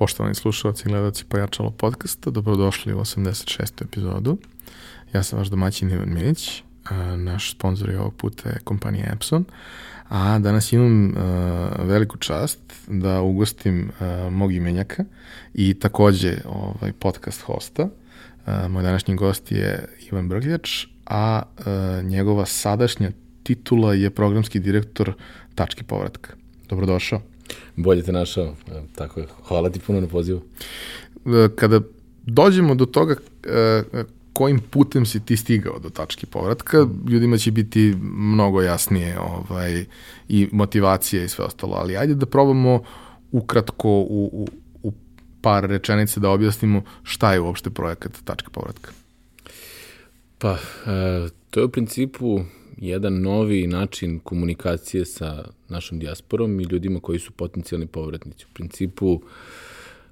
Poštovani slušalci i gledalci Pojačalo podcasta, dobrodošli u 86. epizodu. Ja sam vaš domaćin Ivan Minić, naš sponsor je ovog puta je kompanija Epson, a danas imam veliku čast da ugostim mog imenjaka i takođe ovaj, podcast hosta. Moj današnji gost je Ivan Brgljač, a njegova sadašnja titula je programski direktor Tački povratka. Dobrodošao. Bolje te našao, tako je. Hvala ti puno na pozivu. E, kada dođemo do toga e, kojim putem si ti stigao do tačke povratka, ljudima će biti mnogo jasnije ovaj, i motivacije i sve ostalo, ali ajde da probamo ukratko u, u, u par rečenica da objasnimo šta je uopšte projekat tačka povratka. Pa, e, to je u principu jedan novi način komunikacije sa našom dijasporom i ljudima koji su potencijalni povratnici. U principu,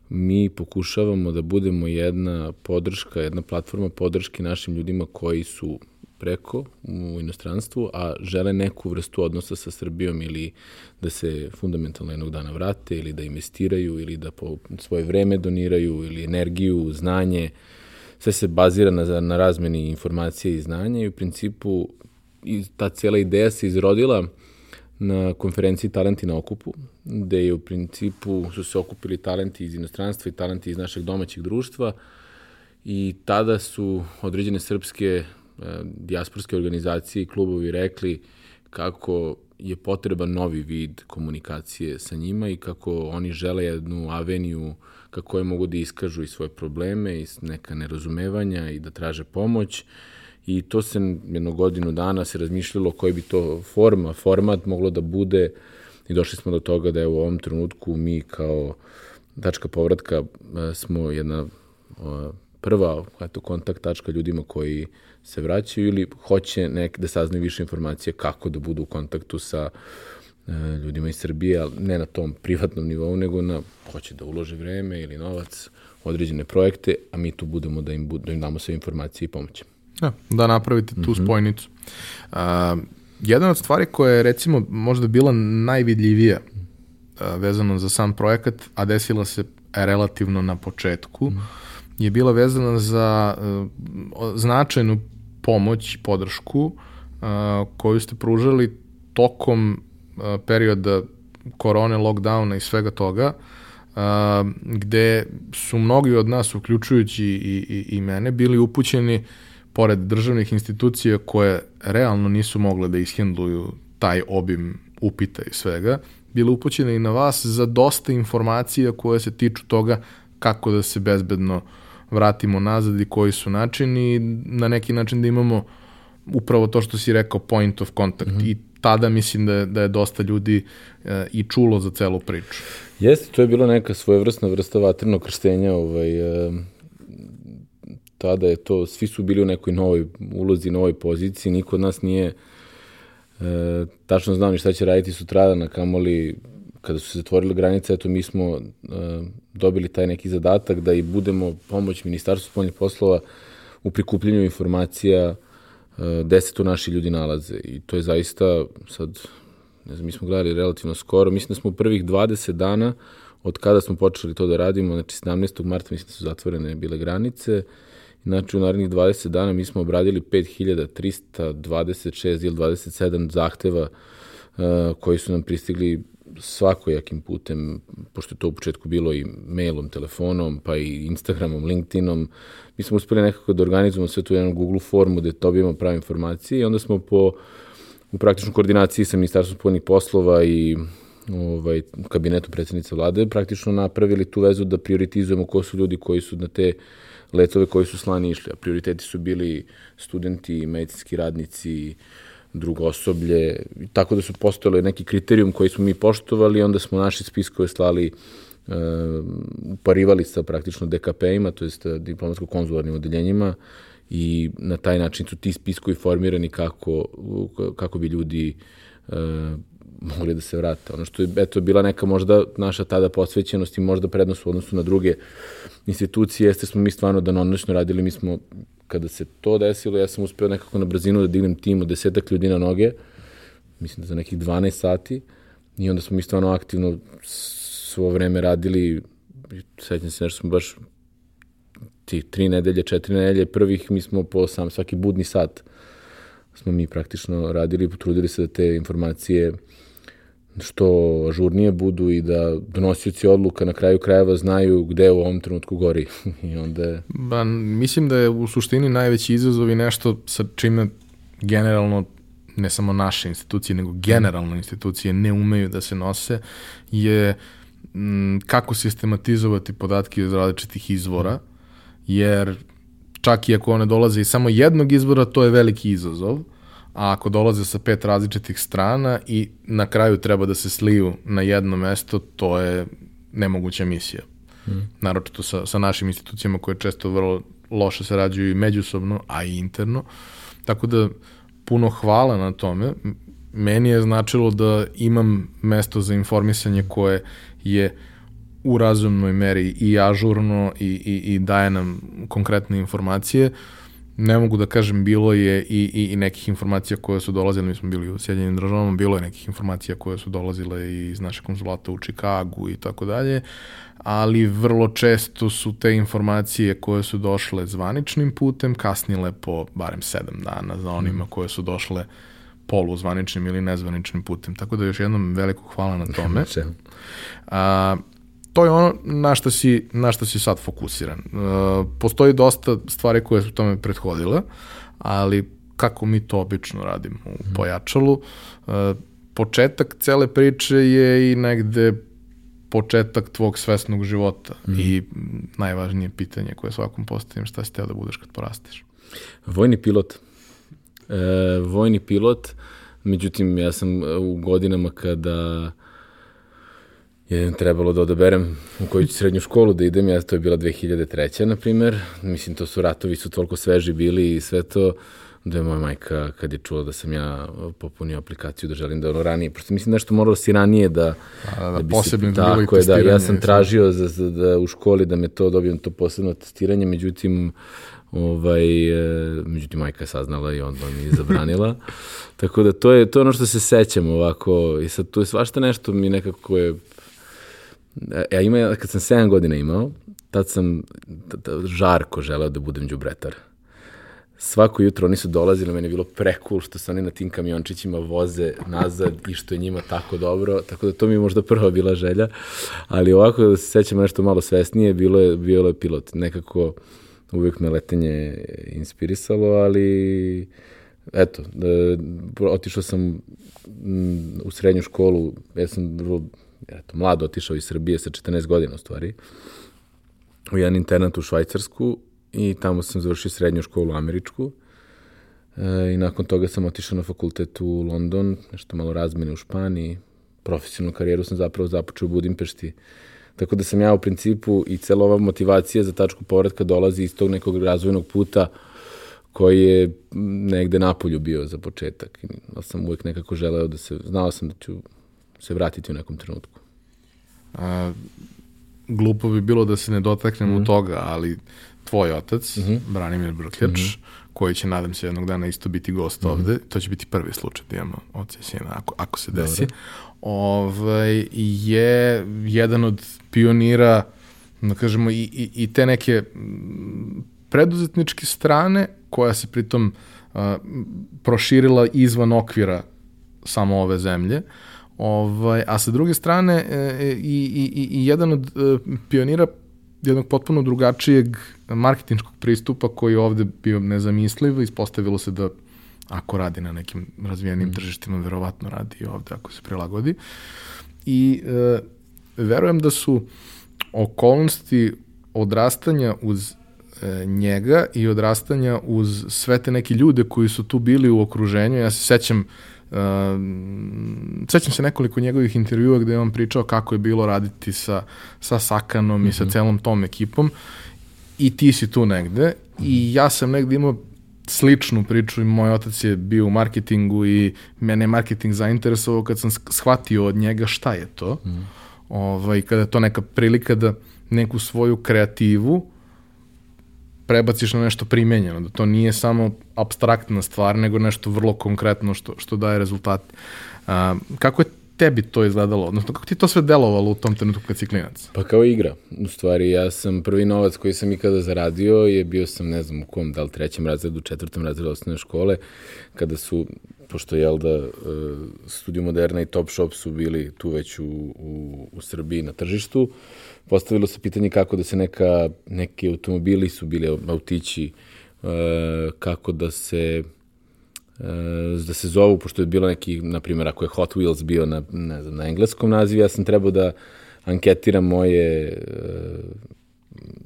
mi pokušavamo da budemo jedna podrška, jedna platforma podrške našim ljudima koji su preko u inostranstvu, a žele neku vrstu odnosa sa Srbijom ili da se fundamentalno jednog dana vrate ili da investiraju ili da po svoje vreme doniraju ili energiju, znanje. Sve se bazira na, na razmeni informacije i znanja i u principu i ta cijela ideja se izrodila na konferenciji Talenti na okupu, gde je u principu su se okupili talenti iz inostranstva i talenti iz našeg domaćeg društva i tada su određene srpske e, dijasporske organizacije i klubovi rekli kako je potreban novi vid komunikacije sa njima i kako oni žele jednu aveniju kako je mogu da iskažu i svoje probleme i neka nerazumevanja i da traže pomoć i to se jednu godinu dana se razmišljalo koji bi to forma, format moglo da bude i došli smo do toga da je u ovom trenutku mi kao tačka povratka e, smo jedna prva eto, kontakt tačka ljudima koji se vraćaju ili hoće nek, da saznaju više informacije kako da budu u kontaktu sa e, ljudima iz Srbije, ali ne na tom privatnom nivou, nego na hoće da ulože vreme ili novac, određene projekte, a mi tu budemo da im, da im damo sve informacije i pomoći. Da, da napravite tu mm -hmm. spojnicu. Uh, jedna od stvari koja je recimo možda bila najvidljivija uh, vezano za sam projekat, a desila se relativno na početku, mm. je bila vezana za uh, značajnu pomoć i podršku uh, koju ste pružali tokom uh, perioda korone, lockdowna i svega toga, uh, gde su mnogi od nas, uključujući i, i, i mene, bili upućeni uh, pored državnih institucija koje realno nisu mogle da ishendluju taj obim upita i svega, bile upućene i na vas za dosta informacija koje se tiču toga kako da se bezbedno vratimo nazad i koji su načini i na neki način da imamo upravo to što si rekao point of contact mm -hmm. i tada mislim da je, da je dosta ljudi e, i čulo za celu priču. Jeste, to je bila neka svojevrsna vrsta vatrenog krštenja ovaj, e, tada je to, svi su bili u nekoj novoj ulozi, novoj poziciji, niko od nas nije e, tačno znao ni šta će raditi sutradan, kamoli kada su se zatvorile granice, eto mi smo e, dobili taj neki zadatak da i budemo pomoć Ministarstvu spoljnih poslova u prikupljenju informacija e, gde se to naši ljudi nalaze. I to je zaista sad, ne znam, mi smo gledali relativno skoro, mislim da smo u prvih 20 dana od kada smo počeli to da radimo, znači 17. marta mislim da su zatvorene bile granice, Znači, u narednih 20 dana mi smo obradili 5326 ili 27 zahteva uh, koji su nam pristigli svakojakim putem, pošto je to u početku bilo i mailom, telefonom, pa i Instagramom, LinkedInom. Mi smo uspeli nekako da organizujemo sve to u jednu Google formu gde dobijemo prave informacije i onda smo po u praktičnoj koordinaciji sa Ministarstvom spoljnih poslova i ovaj, kabinetu predsednice vlade praktično napravili tu vezu da prioritizujemo ko su ljudi koji su na te uh, letove koji su slani išli, a prioriteti su bili studenti, medicinski radnici, drugo osoblje, tako da su postojali neki kriterijum koji smo mi poštovali, onda smo naše spiskove slali e, uparivali sa praktično DKP-ima, to jest diplomatsko-konzularnim odeljenjima i na taj način su ti spiskovi formirani kako, kako bi ljudi e, mogli da se vrate. Ono što je eto, bila neka možda naša tada posvećenost i možda prednost u odnosu na druge institucije, jeste smo mi stvarno danonoćno radili, mi smo, kada se to desilo, ja sam uspeo nekako na brzinu da dignem tim od desetak ljudi na noge, mislim da za nekih 12 sati, i onda smo mi stvarno aktivno svo vreme radili sećam se nešto smo baš ti tri nedelje, četiri nedelje prvih mi smo po sam svaki budni sat smo mi praktično radili i potrudili se da te informacije što ažurnije budu i da donosioci odluka na kraju krajeva znaju gde u ovom trenutku gori. I onda je... Ba, mislim da je u suštini najveći izazov i nešto sa čime generalno ne samo naše institucije, nego generalno institucije ne umeju da se nose, je m, kako sistematizovati podatke iz različitih izvora, jer čak i ako one dolaze iz samo jednog izvora, to je veliki izazov, a ako dolaze sa pet različitih strana i na kraju treba da se sliju na jedno mesto, to je nemoguća misija. Hmm. Naročito sa, sa našim institucijama koje često vrlo loše sarađuju i međusobno, a i interno. Tako da puno hvala na tome. Meni je značilo da imam mesto za informisanje koje je u razumnoj meri i ažurno i, i, i daje nam konkretne informacije. Ne mogu da kažem, bilo je i, i, i nekih informacija koje su dolazile, mi smo bili u Sjedinjenim državama, bilo je nekih informacija koje su dolazile iz naše konzulata u Čikagu i tako dalje, ali vrlo često su te informacije koje su došle zvaničnim putem kasnile po barem sedam dana za onima mm. koje su došle poluzvaničnim ili nezvaničnim putem. Tako da još jednom veliko hvala na tome. A, to je ono na što si, na što si sad fokusiran. Uh, postoji dosta stvari koje su tome prethodile, ali kako mi to obično radimo u mhm. pojačalu, uh, početak cele priče je i negde početak tvog svesnog života mm. i najvažnije pitanje koje svakom postavim, šta si teo da budeš kad porasteš? Vojni pilot. E, vojni pilot, međutim ja sam u godinama kada je trebalo da odaberem u koju ću srednju školu da idem, ja to je bila 2003. na primer, mislim to su ratovi su toliko sveži bili i sve to, da je moja majka kad je čula da sam ja popunio aplikaciju da želim da ono ranije, prosto mislim nešto moralo si ranije da, A, da, da bi se, tako je, da, ja sam tražio za, za, da u školi da me to dobijem to posebno testiranje, međutim ovaj, e, međutim majka je saznala i onda mi je zabranila. Tako da to je to je ono što se sećam ovako i sad tu je svašta nešto mi nekako je Ja ima, kad sam 7 godina imao, tad sam žarko želeo da budem džubretar. Svako jutro oni su dolazili, meni je bilo prekul što se oni na tim kamiončićima voze nazad i što je njima tako dobro, tako da to mi je možda prva bila želja, ali ovako da se sećam nešto malo svesnije, bilo je, bilo je pilot. Nekako uvijek me letenje inspirisalo, ali eto, da, otišao sam u srednju školu, ja sam vrlo eto, mlado otišao iz Srbije sa 14 godina u stvari, u jedan internat u Švajcarsku i tamo sam završio srednju školu američku e, i nakon toga sam otišao na fakultet u London, nešto malo razmene u Španiji, profesionalnu karijeru sam zapravo započeo u Budimpešti. Tako da sam ja u principu i cela ova motivacija za tačku povratka dolazi iz tog nekog razvojnog puta koji je negde napolju bio za početak. Ali sam uvek nekako želeo da se, znao sam da ću se vratiti u nekom trenutku. A, glupo bi bilo da se ne dotaknemo mm -hmm. toga, ali tvoj otac, mm -hmm. Branimir Brkljač, mm -hmm. koji će, nadam se, jednog dana isto biti gost mm -hmm. ovde, to će biti prvi slučaj da imamo oca i sina, ako, ako se desi, Dobre. ovaj, je jedan od pionira, da kažemo, i, i, i te neke preduzetničke strane, koja se pritom uh, proširila izvan okvira samo ove zemlje, uh, Ovaj, a sa druge strane, e, i, i, i jedan od e, pionira jednog potpuno drugačijeg marketinškog pristupa koji je ovde bio nezamisliv, ispostavilo se da ako radi na nekim razvijenim mm. tržištima, verovatno radi i ovde ako se prilagodi. I e, verujem da su okolnosti odrastanja uz e, njega i odrastanja uz sve te neke ljude koji su tu bili u okruženju. Ja se sećam Uh, sećam se nekoliko njegovih intervjua gde je on pričao kako je bilo raditi sa, sa Sakanom mm -hmm. i sa mhm. celom tom ekipom i ti si tu negde mm -hmm. i ja sam negde imao sličnu priču i moj otac je bio u marketingu i mene je marketing zainteresovao kad sam shvatio od njega šta je to. Mm. Ovaj, kada je to neka prilika da neku svoju kreativu prebaciš na nešto primenjeno, da to nije samo abstraktna stvar, nego nešto vrlo konkretno što, što daje rezultat. A, kako je tebi to izgledalo? Odnosno, kako ti to sve delovalo u tom trenutku kad si klinac? Pa kao igra. U stvari, ja sam prvi novac koji sam ikada zaradio je bio sam, ne znam u kom, da li trećem razredu, četvrtom razredu osnovne škole, kada su, pošto je, da, e, Studio Moderna i Top Shop su bili tu već u, u, u Srbiji na tržištu, postavilo se pitanje kako da se neka, neki automobili su bili autići, e, kako da se E, da se zovu, pošto je bilo neki, na primjer, ako je Hot Wheels bio na, ne znam, na engleskom nazivu, ja sam trebao da anketiram moje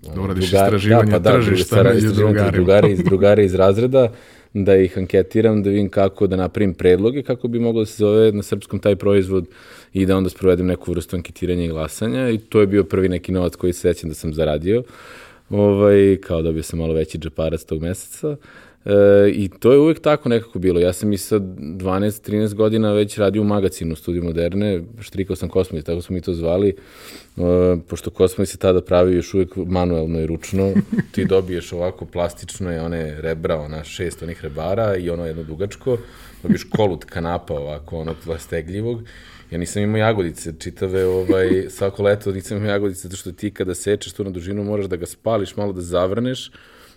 uh, da uradiš drugari, istraživanje da, pa, da, tržišta među drugarima. Drugari iz, drugari iz razreda, da ih anketiram, da vidim kako da napravim predloge, kako bi moglo da se zove na srpskom taj proizvod i da onda sprovedem neku vrstu anketiranja i glasanja i to je bio prvi neki novac koji se sećam da sam zaradio. Ovaj, kao dobio sam malo veći džeparac tog meseca. E, I to je uvek tako nekako bilo. Ja sam i sa 12-13 godina već radio u magazinu Studiju Moderne, štrikao sam Kosmovis, tako smo mi to zvali, e, pošto Kosmovis se tada pravi još uvek manuelno i ručno, ti dobiješ ovako plastično je one rebra, ona šest onih rebara i ono jedno dugačko, dobiješ kolut kanapa ovako, ono stegljivog, Ja nisam imao jagodice čitave, ovaj, svako leto nisam imao jagodice, zato što ti kada sečeš tu na dužinu moraš da ga spališ, malo da zavrneš,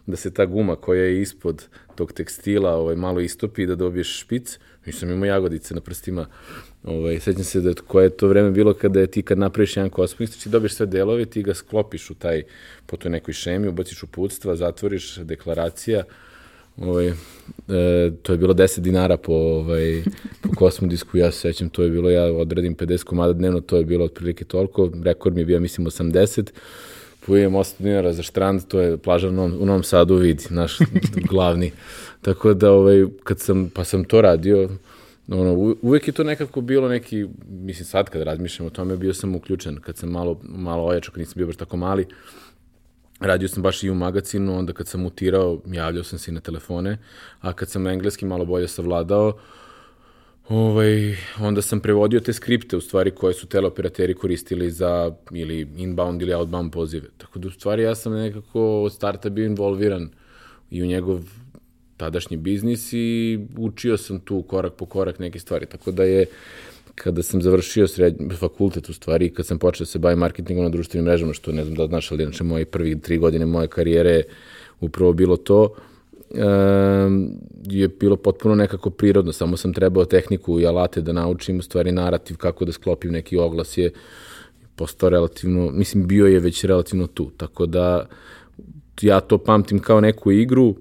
da se ta guma koja je ispod tog tekstila ovaj, malo istopi i da dobiješ špic. Nisam imao jagodice na prstima. Ovaj, sećam se da koje je to vreme bilo kada je ti kad napraviš jedan kosmik, ti dobiješ sve delove, ti ga sklopiš u taj, po toj nekoj šemi, ubaciš uputstva, zatvoriš, deklaracija, Ovaj, e, to je bilo 10 dinara po, ovaj, po kosmodisku, ja se sećam, to je bilo, ja odredim 50 komada dnevno, to je bilo otprilike toliko, rekord mi je bio, mislim, 80, Pujem 8 dinara za štrand, to je plaža u Novom, u Novom Sadu vidi, naš glavni. Tako da, ovaj, kad sam, pa sam to radio, ono, uvek je to nekako bilo neki, mislim sad kad razmišljam o tome, bio sam uključen, kad sam malo, malo ojačao, kad nisam bio baš tako mali, radio sam baš i u magazinu, onda kad sam mutirao, javljao sam se i na telefone, a kad sam engleski malo bolje savladao, ovaj, onda sam prevodio te skripte u stvari koje su teleoperateri koristili za ili inbound ili outbound pozive. Tako da u stvari ja sam nekako od starta bio involviran i u njegov tadašnji biznis i učio sam tu korak po korak neke stvari. Tako da je kada sam završio srednji fakultet u stvari, kad sam počeo da se bavim marketingom na društvenim mrežama, što ne znam da znaš, ali inače moje prvi tri godine moje karijere upravo bilo to, uh, je bilo potpuno nekako prirodno, samo sam trebao tehniku i alate da naučim, u stvari narativ kako da sklopim neki oglas je postao relativno, mislim bio je već relativno tu, tako da ja to pamtim kao neku igru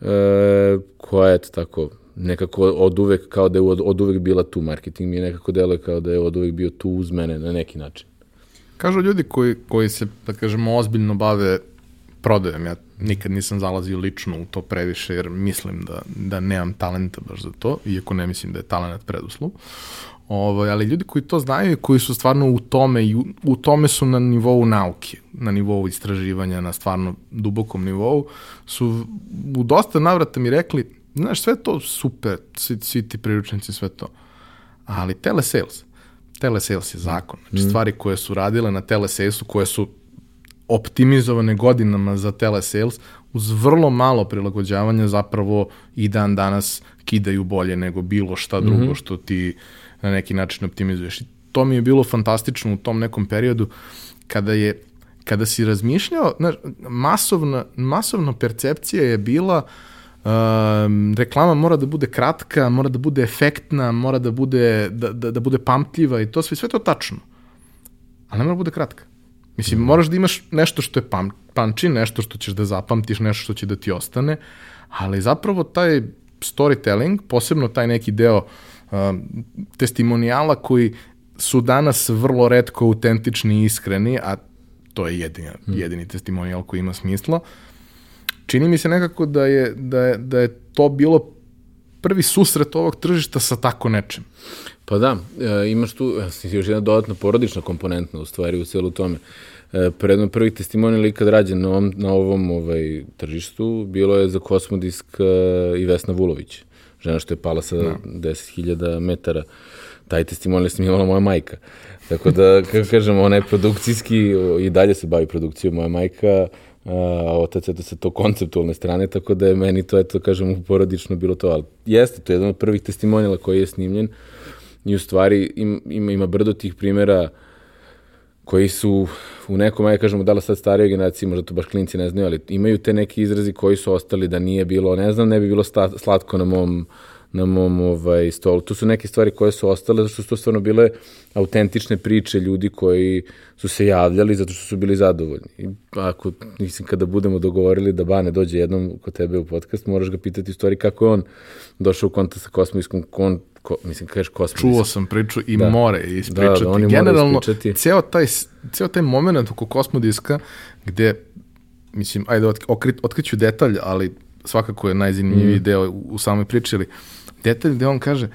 e, koja je tako nekako od uvek kao da je od, od uvek bila tu, marketing mi je nekako deluje kao da je od uvek bio tu uz mene na neki način. Kažu ljudi koji, koji se, da kažemo, ozbiljno bave prodajom, ja nikad nisam zalazio lično u to previše, jer mislim da, da nemam talenta baš za to, iako ne mislim da je talent preduslov. Ovaj, ali ljudi koji to znaju i koji su stvarno u tome i u, u tome su na nivou nauke, na nivou istraživanja, na stvarno dubokom nivou, su u dosta navrata mi rekli, znaš, sve to super, svi, svi ti priručnici, sve to, ali telesales, telesales je zakon. Znači, mm. stvari koje su radile na telesalesu, koje su optimizovane godinama za telesales, uz vrlo malo prilagođavanja zapravo i dan danas kidaju bolje nego bilo šta drugo mm -hmm. što ti na neki način optimizuješ. I to mi je bilo fantastično u tom nekom periodu kada je kada si razmišljao, znaš, masovna, masovna percepcija je bila uh, reklama mora da bude kratka, mora da bude efektna, mora da bude, da, da, da bude pamtljiva i to sve, sve to tačno. Ali ne mora da bude kratka. Mislim, mm. moraš da imaš nešto što je pam, panči, nešto što ćeš da zapamtiš, nešto što će da ti ostane, ali zapravo taj storytelling, posebno taj neki deo uh, testimonijala koji su danas vrlo redko autentični i iskreni, a to je jedini, mm. jedini testimonijal koji ima smisla, čini mi se nekako da je, da je, da je to bilo prvi susret ovog tržišta sa tako nečem. Pa da, e, imaš tu e, još jedna dodatna porodična komponentna u stvari u celu tome. E, predno prvih testimonija ikad rađen na ovom, na ovom ovaj, tržištu bilo je za Kosmodisk e, i Vesna Vulović, žena što je pala sa no. 10.000 metara. Taj testimonija sam imala moja majka. Tako da, kako kažem, ona je produkcijski i dalje se bavi produkcijom moja majka, a otac je to sa to konceptualne strane, tako da je meni to, eto, kažem, porodično bilo to, ali jeste, to je jedan od prvih testimonijala koji je snimljen. i u stvari im, ima, ima brdo tih primjera koji su u nekom, aj kažemo, da li sad starijoj generaciji, možda to baš klinci ne znaju, ali imaju te neki izrazi koji su ostali da nije bilo, ne znam, ne bi bilo slatko na mom na mom ovaj, stolu. Tu su neke stvari koje su ostale, zato što su to stvarno bile autentične priče ljudi koji su se javljali zato što su bili zadovoljni. I ako, mislim, kada budemo dogovorili da Bane dođe jednom kod tebe u podcast, moraš ga pitati u stvari kako je on došao u kontakt sa kosmijskom kon, ko, mislim, kažeš kosmijskom. Čuo sam priču i da. more ispričati. Da, da, oni Generalno, ispričati. Ceo, taj, ceo taj moment oko kosmodiska gde, mislim, ajde, otkri, otkriću detalj, ali svakako je najzanimljiviji mm. deo u, u samoj priči, ali detalj gde on kaže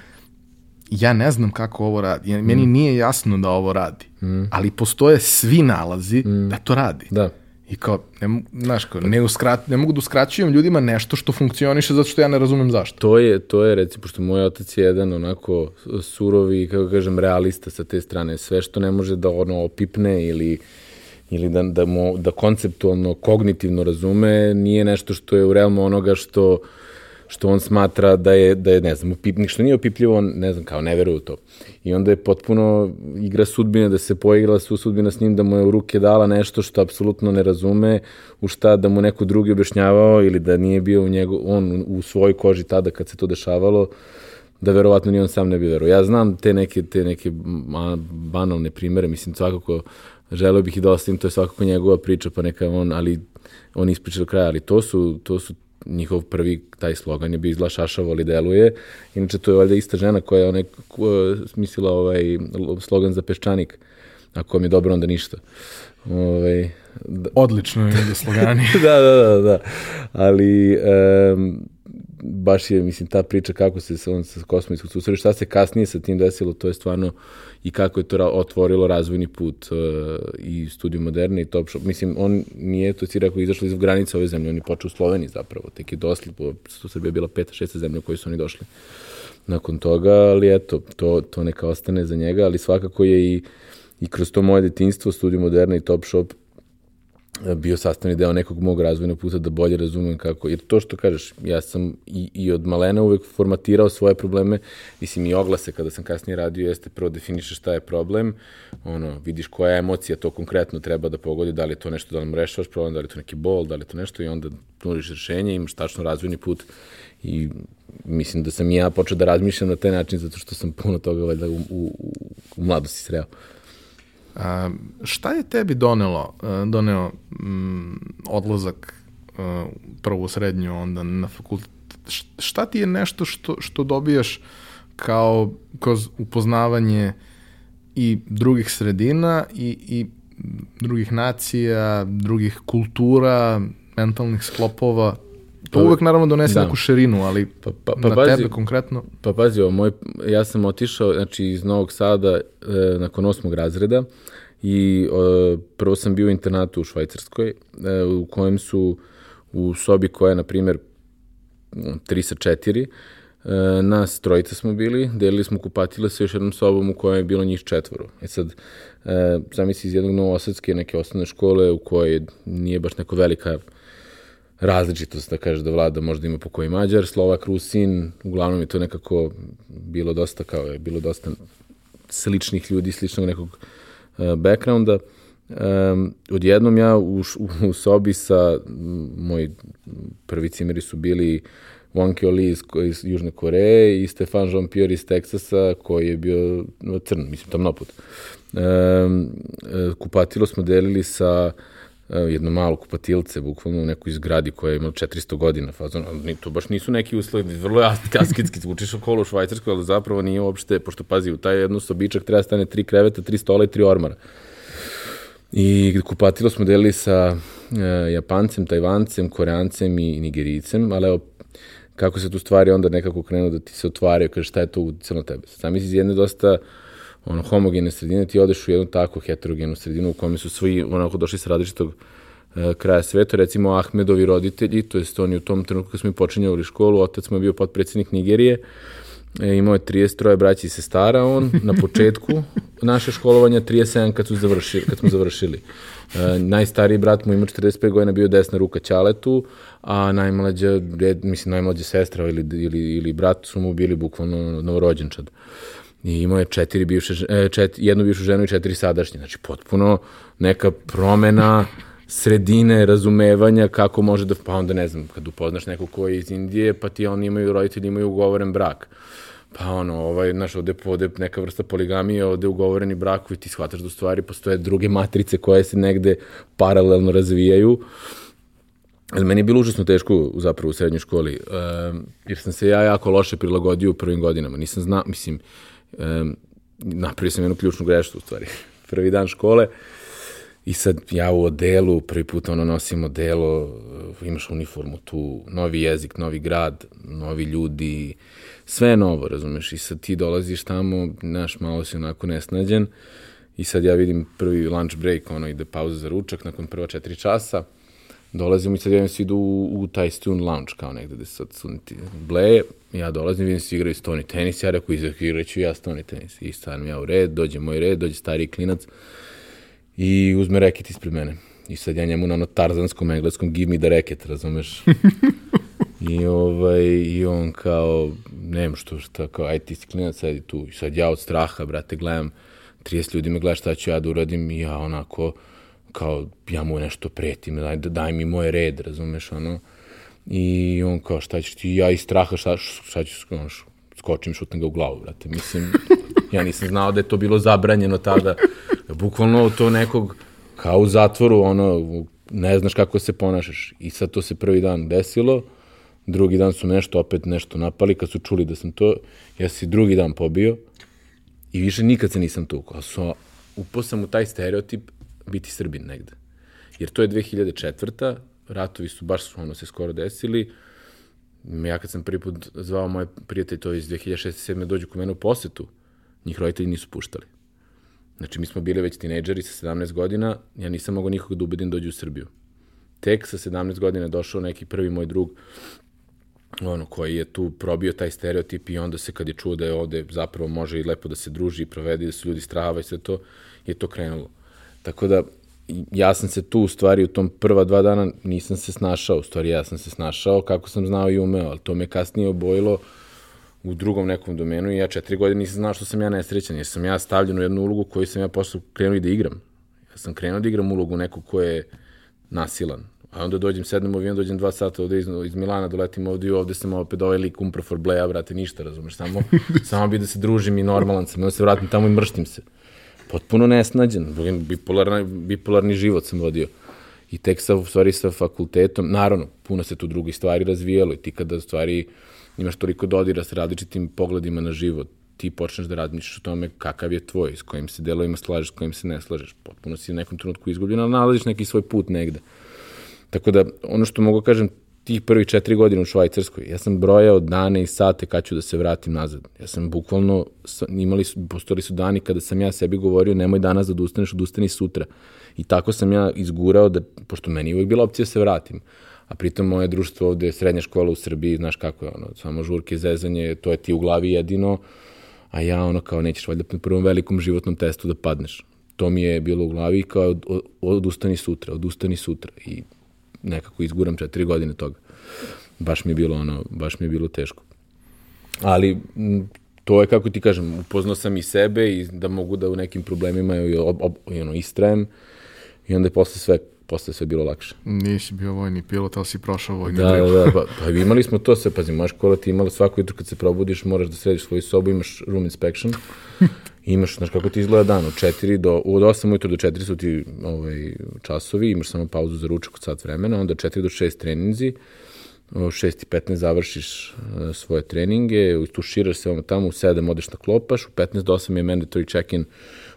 ja ne znam kako ovo radi. Mm. Meni nije jasno da ovo radi. Mm. Ali postoje svi nalazi mm. da to radi. Da. I kao, ne, znaš, kao, ne, uskrat, ne mogu da uskraćujem ljudima nešto što funkcioniše zato što ja ne razumem zašto. To je, to je recimo, pošto moj otac je jedan onako surovi, kako kažem, realista sa te strane. Sve što ne može da ono opipne ili ili da, da, mu, da konceptualno, kognitivno razume, nije nešto što je u realmu onoga što uh, što on smatra da je, da je ne znam, upipnik, što nije upipljivo, on, ne znam, kao ne veruje u to. I onda je potpuno igra sudbine, da se poigrala su sudbina s njim, da mu je u ruke dala nešto što apsolutno ne razume, u šta da mu neko drugi objašnjavao ili da nije bio u njegu, on u svojoj koži tada kad se to dešavalo, da verovatno ni on sam ne bi verovao. Ja znam te neke, te neke banalne primere, mislim, svakako želeo bih i da ostavim, to je svakako njegova priča, pa neka on, ali on ispriča do kraja, ali to su, to su njihov prvi taj slogan je bio izla šašavo li deluje. Inače, to je valjda ista žena koja je onaj, smislila ovaj slogan za peščanik. Ako mi je dobro, onda ništa. Ovaj, da. Odlično je da slogani. da, da, da, da. Ali, um, baš je, mislim, ta priča kako se on sa kosmijskog susreli, šta se kasnije sa tim desilo, to je stvarno i kako je to otvorilo razvojni put uh, i studiju moderne i top shop. Mislim, on nije, to si rekao, izašli iz granica ove zemlje, on je počeo u Sloveniji zapravo, tek je dosli, to Srbija bila peta, šesta zemlja u kojoj su oni došli nakon toga, ali eto, to, to neka ostane za njega, ali svakako je i, i kroz to moje detinstvo, studiju moderne i top shop, bio sastavni deo nekog mog razvojnog puta da bolje razumem kako, jer to što kažeš, ja sam i, i od malena uvek formatirao svoje probleme, mislim i oglase kada sam kasnije radio, jeste prvo definišeš šta je problem, ono, vidiš koja emocija to konkretno treba da pogodi, da li je to nešto da nam rešavaš problem, da li je to neki bol, da li je to nešto i onda nudiš rešenje, imaš tačno razvojni put i mislim da sam ja počeo da razmišljam na taj način zato što sam puno toga valjda u, u, u mladosti sreo. Šta je tebi donelo, doneo m, odlazak a, prvo u srednju, onda na fakultet? Šta ti je nešto što, što dobijaš kao kroz upoznavanje i drugih sredina i, i drugih nacija, drugih kultura, mentalnih sklopova? To pa, uvek naravno donese da. neku širinu, ali pa, pa, pa, na pazi, tebe konkretno? Pa pazi, o, moj, ja sam otišao znači, iz Novog Sada e, nakon osmog razreda i e, prvo sam bio u internatu u Švajcarskoj e, u kojem su u sobi koja je, na primjer, 3 sa 4, e, nas trojica smo bili, delili smo kupatile sa još jednom sobom u kojoj je bilo njih četvoro. E sad, e, zamisli iz jednog novosadske neke osnovne škole u kojoj nije baš neko velika različitost, da kažeš da vlada možda ima po koji Mađar, Slovak, Rusin, uglavnom je to nekako bilo dosta kao je, bilo dosta sličnih ljudi, sličnog nekog uh, backgrounda. Um, odjednom ja u, u, sobi sa, moji prvi cimeri su bili Wonky Oli iz, iz Južne Koreje i Stefan Jean-Pierre iz Teksasa koji je bio crn, mislim, tamnoput. Um, kupatilo smo delili sa uh, jedno malo kupatilce, bukvalno u nekoj zgradi koja je imala 400 godina, fazon, ali to baš nisu neki uslovi, vrlo asketski, učiš okolo u Švajcarskoj, ali zapravo nije uopšte, pošto pazi, u taj jednu sobičak treba stane tri kreveta, tri stola i tri ormara. I kupatilo smo delili sa e, Japancem, Tajvancem, Koreancem i Nigericem, ali evo, kako se tu stvari onda nekako krenu da ti se otvaraju, kaže šta je to uticano tebe. Sam iz jedne dosta ono, homogene sredine, ti odeš u jednu tako heterogenu sredinu u kome su svi onako došli sa različitog e, kraja sveta, recimo Ahmedovi roditelji, to jest oni u tom trenutku kad smo mi počinjavali školu, otac mu je bio potpredsednik Nigerije, e, imao je 33 braći i sestara on na početku naše školovanja, 37 kad, su završili, kad smo završili. E, najstariji brat mu ima 45 godina, bio desna ruka Ćaletu, a najmlađa, mislim, najmlađa sestra ili, ili, ili brat su mu bili bukvalno novorođenčad. I imao je četiri bivše, e, čet, jednu bivšu ženu i četiri sadašnje. Znači, potpuno neka promena sredine, razumevanja kako može da, pa onda ne znam, kad upoznaš nekog ko je iz Indije, pa ti oni imaju, roditelji imaju ugovoren brak. Pa ono, ovaj, znaš, ovde, ovde neka vrsta poligamije, ovde ugovoreni brakovi, ti shvataš da u stvari postoje druge matrice koje se negde paralelno razvijaju. Ali meni je bilo užasno teško zapravo u srednjoj školi, jer sam se ja jako loše prilagodio u prvim godinama. Nisam znao, mislim, um, napravio sam jednu ključnu grešku u stvari. Prvi dan škole, I sad ja u odelu, prvi put ono nosim odelo, imaš uniformu tu, novi jezik, novi grad, novi ljudi, sve je novo, razumeš, i sad ti dolaziš tamo, znaš, malo si onako nesnađen, i sad ja vidim prvi lunch break, ono, ide pauza za ručak, nakon prva četiri časa, dolazimo i sad ja svi idu u, u taj student lounge, kao negde gde sad studenti bleje, ja dolazim, vidim svi igraju stoni tenis, ja rekao, igraću ja stoni tenis, i stavim ja u red, dođe moj red, dođe stari klinac, i uzme reket ispred mene. I sad ja njemu na ono tarzanskom engleskom give me the reket, razumeš? I, ovaj, I on kao, nema što, šta, kao, aj ti si klinac, sedi tu. I sad ja od straha, brate, gledam, 30 ljudi me gleda šta ću ja da uradim i ja onako, kao, ja mu nešto pretim, daj, daj mi moj red, razumeš, ono. I on kao, šta ćeš ti, ja iz straha, šta, šta ću, ono, skočim, šutnem ga u glavu, brate. Mislim, ja nisam znao da je to bilo zabranjeno tada bukvalno to nekog, kao u zatvoru, ono, ne znaš kako se ponašaš. I sad to se prvi dan desilo, drugi dan su nešto, opet nešto napali, kad su čuli da sam to, ja se drugi dan pobio i više nikad se nisam tukao. Su, upao sam u taj stereotip biti Srbin negde. Jer to je 2004. Ratovi su baš ono se skoro desili. Ja kad sam prvi put zvao moje prijatelje, to iz 2006. 7. dođu kod mene u posetu, njih roditelji nisu puštali. Znači, mi smo bili već tinejdžeri sa 17 godina, ja nisam mogao nikoga da ubedim da dođe u Srbiju. Tek sa 17 godina je došao neki prvi moj drug, ono, koji je tu probio taj stereotip i onda se kad je čuo da je ovde zapravo može i lepo da se druži i provede, da su ljudi strahava i sve to, je to krenulo. Tako da, ja sam se tu u stvari u tom prva dva dana nisam se snašao, u stvari ja sam se snašao kako sam znao i umeo, ali to me kasnije obojilo u drugom nekom domenu i ja četiri godine nisam znao što sam ja nesrećan, jer sam ja stavljen u jednu ulogu koju sam ja posle krenuo i da igram. Ja sam krenuo da igram ulogu nekog ko je nasilan. A onda dođem, sednem avion, dođem dva sata ovde iz, iz Milana, doletim ovde i ovde sam opet ovaj lik umpro for bleja, brate, ništa, razumeš, samo, samo bi da se družim i normalan sam, onda se vratim tamo i mrštim se. Potpuno nesnađen, bipolarni, bipolarni život sam vodio. I tek sa, u stvari, sa fakultetom, naravno, puno se tu drugih stvari razvijalo i ti kada, u stvari, imaš toliko dodira sa različitim pogledima na život, ti počneš da razmišljaš o tome kakav je tvoj, s kojim se delovima slažeš, s kojim se ne slažeš. Potpuno si u nekom trenutku izgubljen, ali nalaziš neki svoj put negde. Tako da, ono što mogu kažem, tih prvih četiri godine u Švajcarskoj, ja sam brojao dane i sate kad ću da se vratim nazad. Ja sam bukvalno, imali su, postojali su dani kada sam ja sebi govorio nemoj danas da odustaneš, odustani sutra. I tako sam ja izgurao da, pošto meni uvek bila opcija da se vratim a pritom moje društvo ovde je srednja škola u Srbiji, znaš kako je ono, samo žurke, zezanje, to je ti u glavi jedino, a ja ono kao nećeš valjda na prvom velikom životnom testu da padneš. To mi je bilo u glavi kao od, od, odustani sutra, odustani sutra i nekako izguram četiri godine toga. Baš mi je bilo ono, baš mi je bilo teško. Ali to je, kako ti kažem, upoznao sam i sebe i da mogu da u nekim problemima i, ob, ob, i ono, istrajem i onda je posle sve posle sve bilo lakše. Nisi bio vojni pilot, ali si prošao vojni da, Da, da, pa, pa imali smo to sve, pazi, moja škola ti imala svako jutro kad se probudiš, moraš da središ svoju sobu, imaš room inspection, imaš, znaš kako ti izgleda dan, od 4 do, od 8 ujutro do 4 su ti ovaj, časovi, imaš samo pauzu za ručak od sat vremena, onda 4 do 6 treninzi, u 6 i 15 završiš uh, svoje treninge, tuširaš se ovamo tamo, u 7 odeš na klopaš, u 15 do 8 je mandatory check-in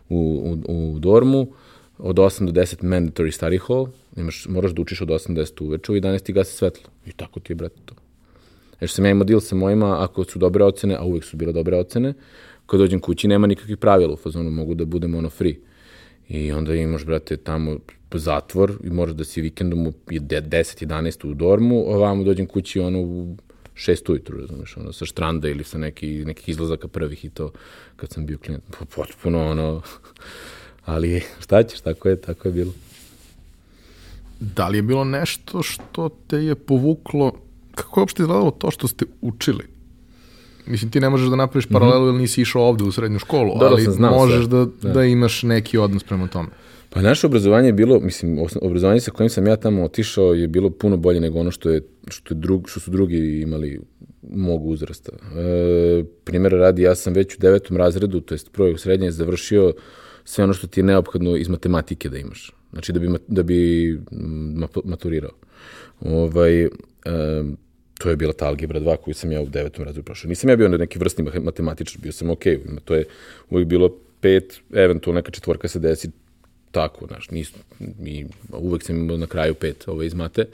u, u, u dormu, od 8 do 10 mandatory study hall, imaš, moraš da učiš od 8 do 10 uveče, u 11 ti gasi svetlo. I tako ti je, brate, to. Jer sam ja imao deal sa mojima, ako su dobre ocene, a uvek su bile dobre ocene, kad dođem kući nema nikakvih pravila u fazonu, mogu da budem ono free. I onda imaš, brate, tamo zatvor i moraš da si vikendom u 10-11 u dormu, ovamo dođem kući ono u 6 ujutru, razumeš, ono, sa štranda ili sa neki, nekih izlazaka prvih i to, kad sam bio klijent, potpuno, ono, ali šta ćeš, tako je, tako je bilo. Da li je bilo nešto što te je povuklo, kako je uopšte izgledalo to što ste učili? Mislim ti ne možeš da napraviš paralelu jer nisi išao ovde u srednju školu, Da, da, ali znao možeš sve. da, da. imaš neki odnos prema tome. Pa naše obrazovanje je bilo, mislim, obrazovanje sa kojim sam ja tamo otišao je bilo puno bolje nego ono što, je, što, je drug, što su drugi imali mog uzrasta. E, primjera radi, ja sam već u devetom razredu, to jest prvo u srednje, završio sve ono što ti je neophodno iz matematike da imaš. Znači da bi, da bi mm, ma- maturirao. Ovaj, e, to je bila ta algebra 2 koju sam ja u devetom razredu prošao. Nisam ja bio neki vrstni matematičar, bio sam okay, to je uvijek bilo pet, eventualno neka četvorka se desi tako, znaš, nis, mi, uvek sam imao na kraju pet ovaj, iz mate,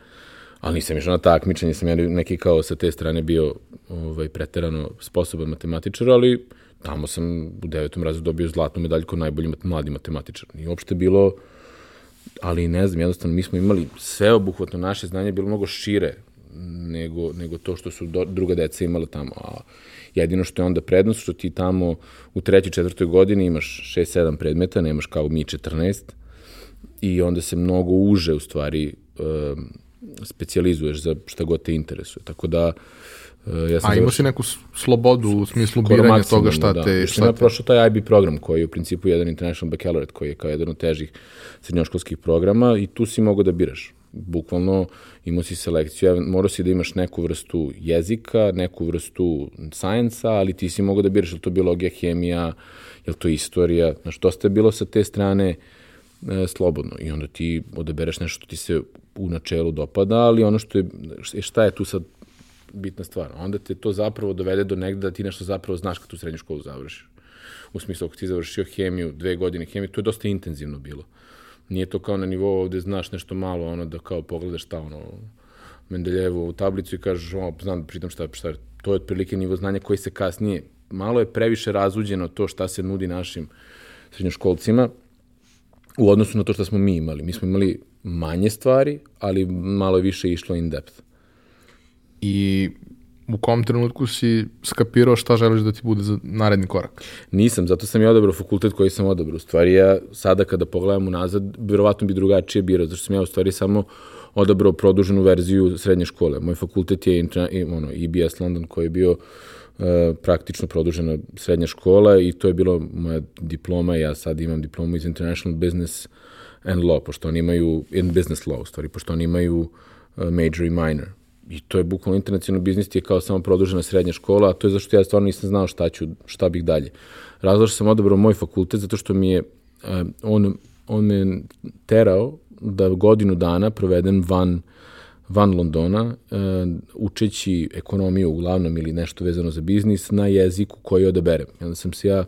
ali nisam išao na takmičenje, sam ja neki kao sa te strane bio ovaj, preterano sposoban matematičar, ali tamo sam u devetom razredu dobio zlatnu medalju kao najbolji mladi matematičar. Nije uopšte bilo, ali ne znam, jednostavno mi smo imali sveobuhvatno naše znanje je bilo mnogo šire nego, nego to što su do, druga deca imala tamo. A jedino što je onda prednost, što ti tamo u trećoj, četvrtoj godini imaš 6-7 predmeta, nemaš kao mi 14, i onda se mnogo uže u stvari um, specijalizuješ za šta god te interesuje. Tako da uh, ja sam A imao si neku slobodu u smislu biranja toga šta da. te... Šta ja te... prošao taj IB program koji je u principu jedan International Baccalaureate koji je kao jedan od težih srednjoškolskih programa i tu si mogao da biraš. Bukvalno imao si selekciju, morao si da imaš neku vrstu jezika, neku vrstu science ali ti si mogao da biraš je to biologija, hemija, je to istorija, znaš, dosta je bilo sa te strane e, slobodno i onda ti odabereš nešto što ti se u načelu dopada, ali ono što je, šta je tu sad bitna stvar. Onda te to zapravo dovede do negde da ti nešto zapravo znaš kad tu srednju školu završiš. U smislu, ako ti završio hemiju, dve godine hemije, to je dosta intenzivno bilo. Nije to kao na nivou ovde znaš nešto malo, ono da kao pogledaš šta ono, Mendeljevu tablicu i kažeš, o, znam pritom šta, šta, to je otprilike nivo znanja koji se kasnije, malo je previše razuđeno to šta se nudi našim srednjoškolcima u odnosu na to što smo mi imali. Mi smo imali manje stvari, ali malo je više išlo in depth. I u kom trenutku si skapirao šta želiš da ti bude za naredni korak? Nisam, zato sam ja odabrao fakultet koji sam odabrao. U stvari ja sada kada pogledam unazad, verovatno bi drugačije birao, zato sam ja u stvari samo odabrao produženu verziju srednje škole. Moj fakultet je ono, EBS London koji je bio uh, praktično produžena srednja škola i to je bilo moja diploma. Ja sad imam diplomu iz International Business and Law, pošto oni imaju, in business law u stvari, pošto oni imaju uh, major i minor. I to je bukvalno internacionalni biznis ti je kao samo produžena srednja škola, a to je zašto ja stvarno nisam znao šta ću, šta bih dalje. Razlog što sam odabrao moj fakultet, zato što mi je, uh, on, on me terao da godinu dana provedem van, van Londona, uh, učeći ekonomiju uglavnom ili nešto vezano za biznis na jeziku koji odaberem. Onda sam se ja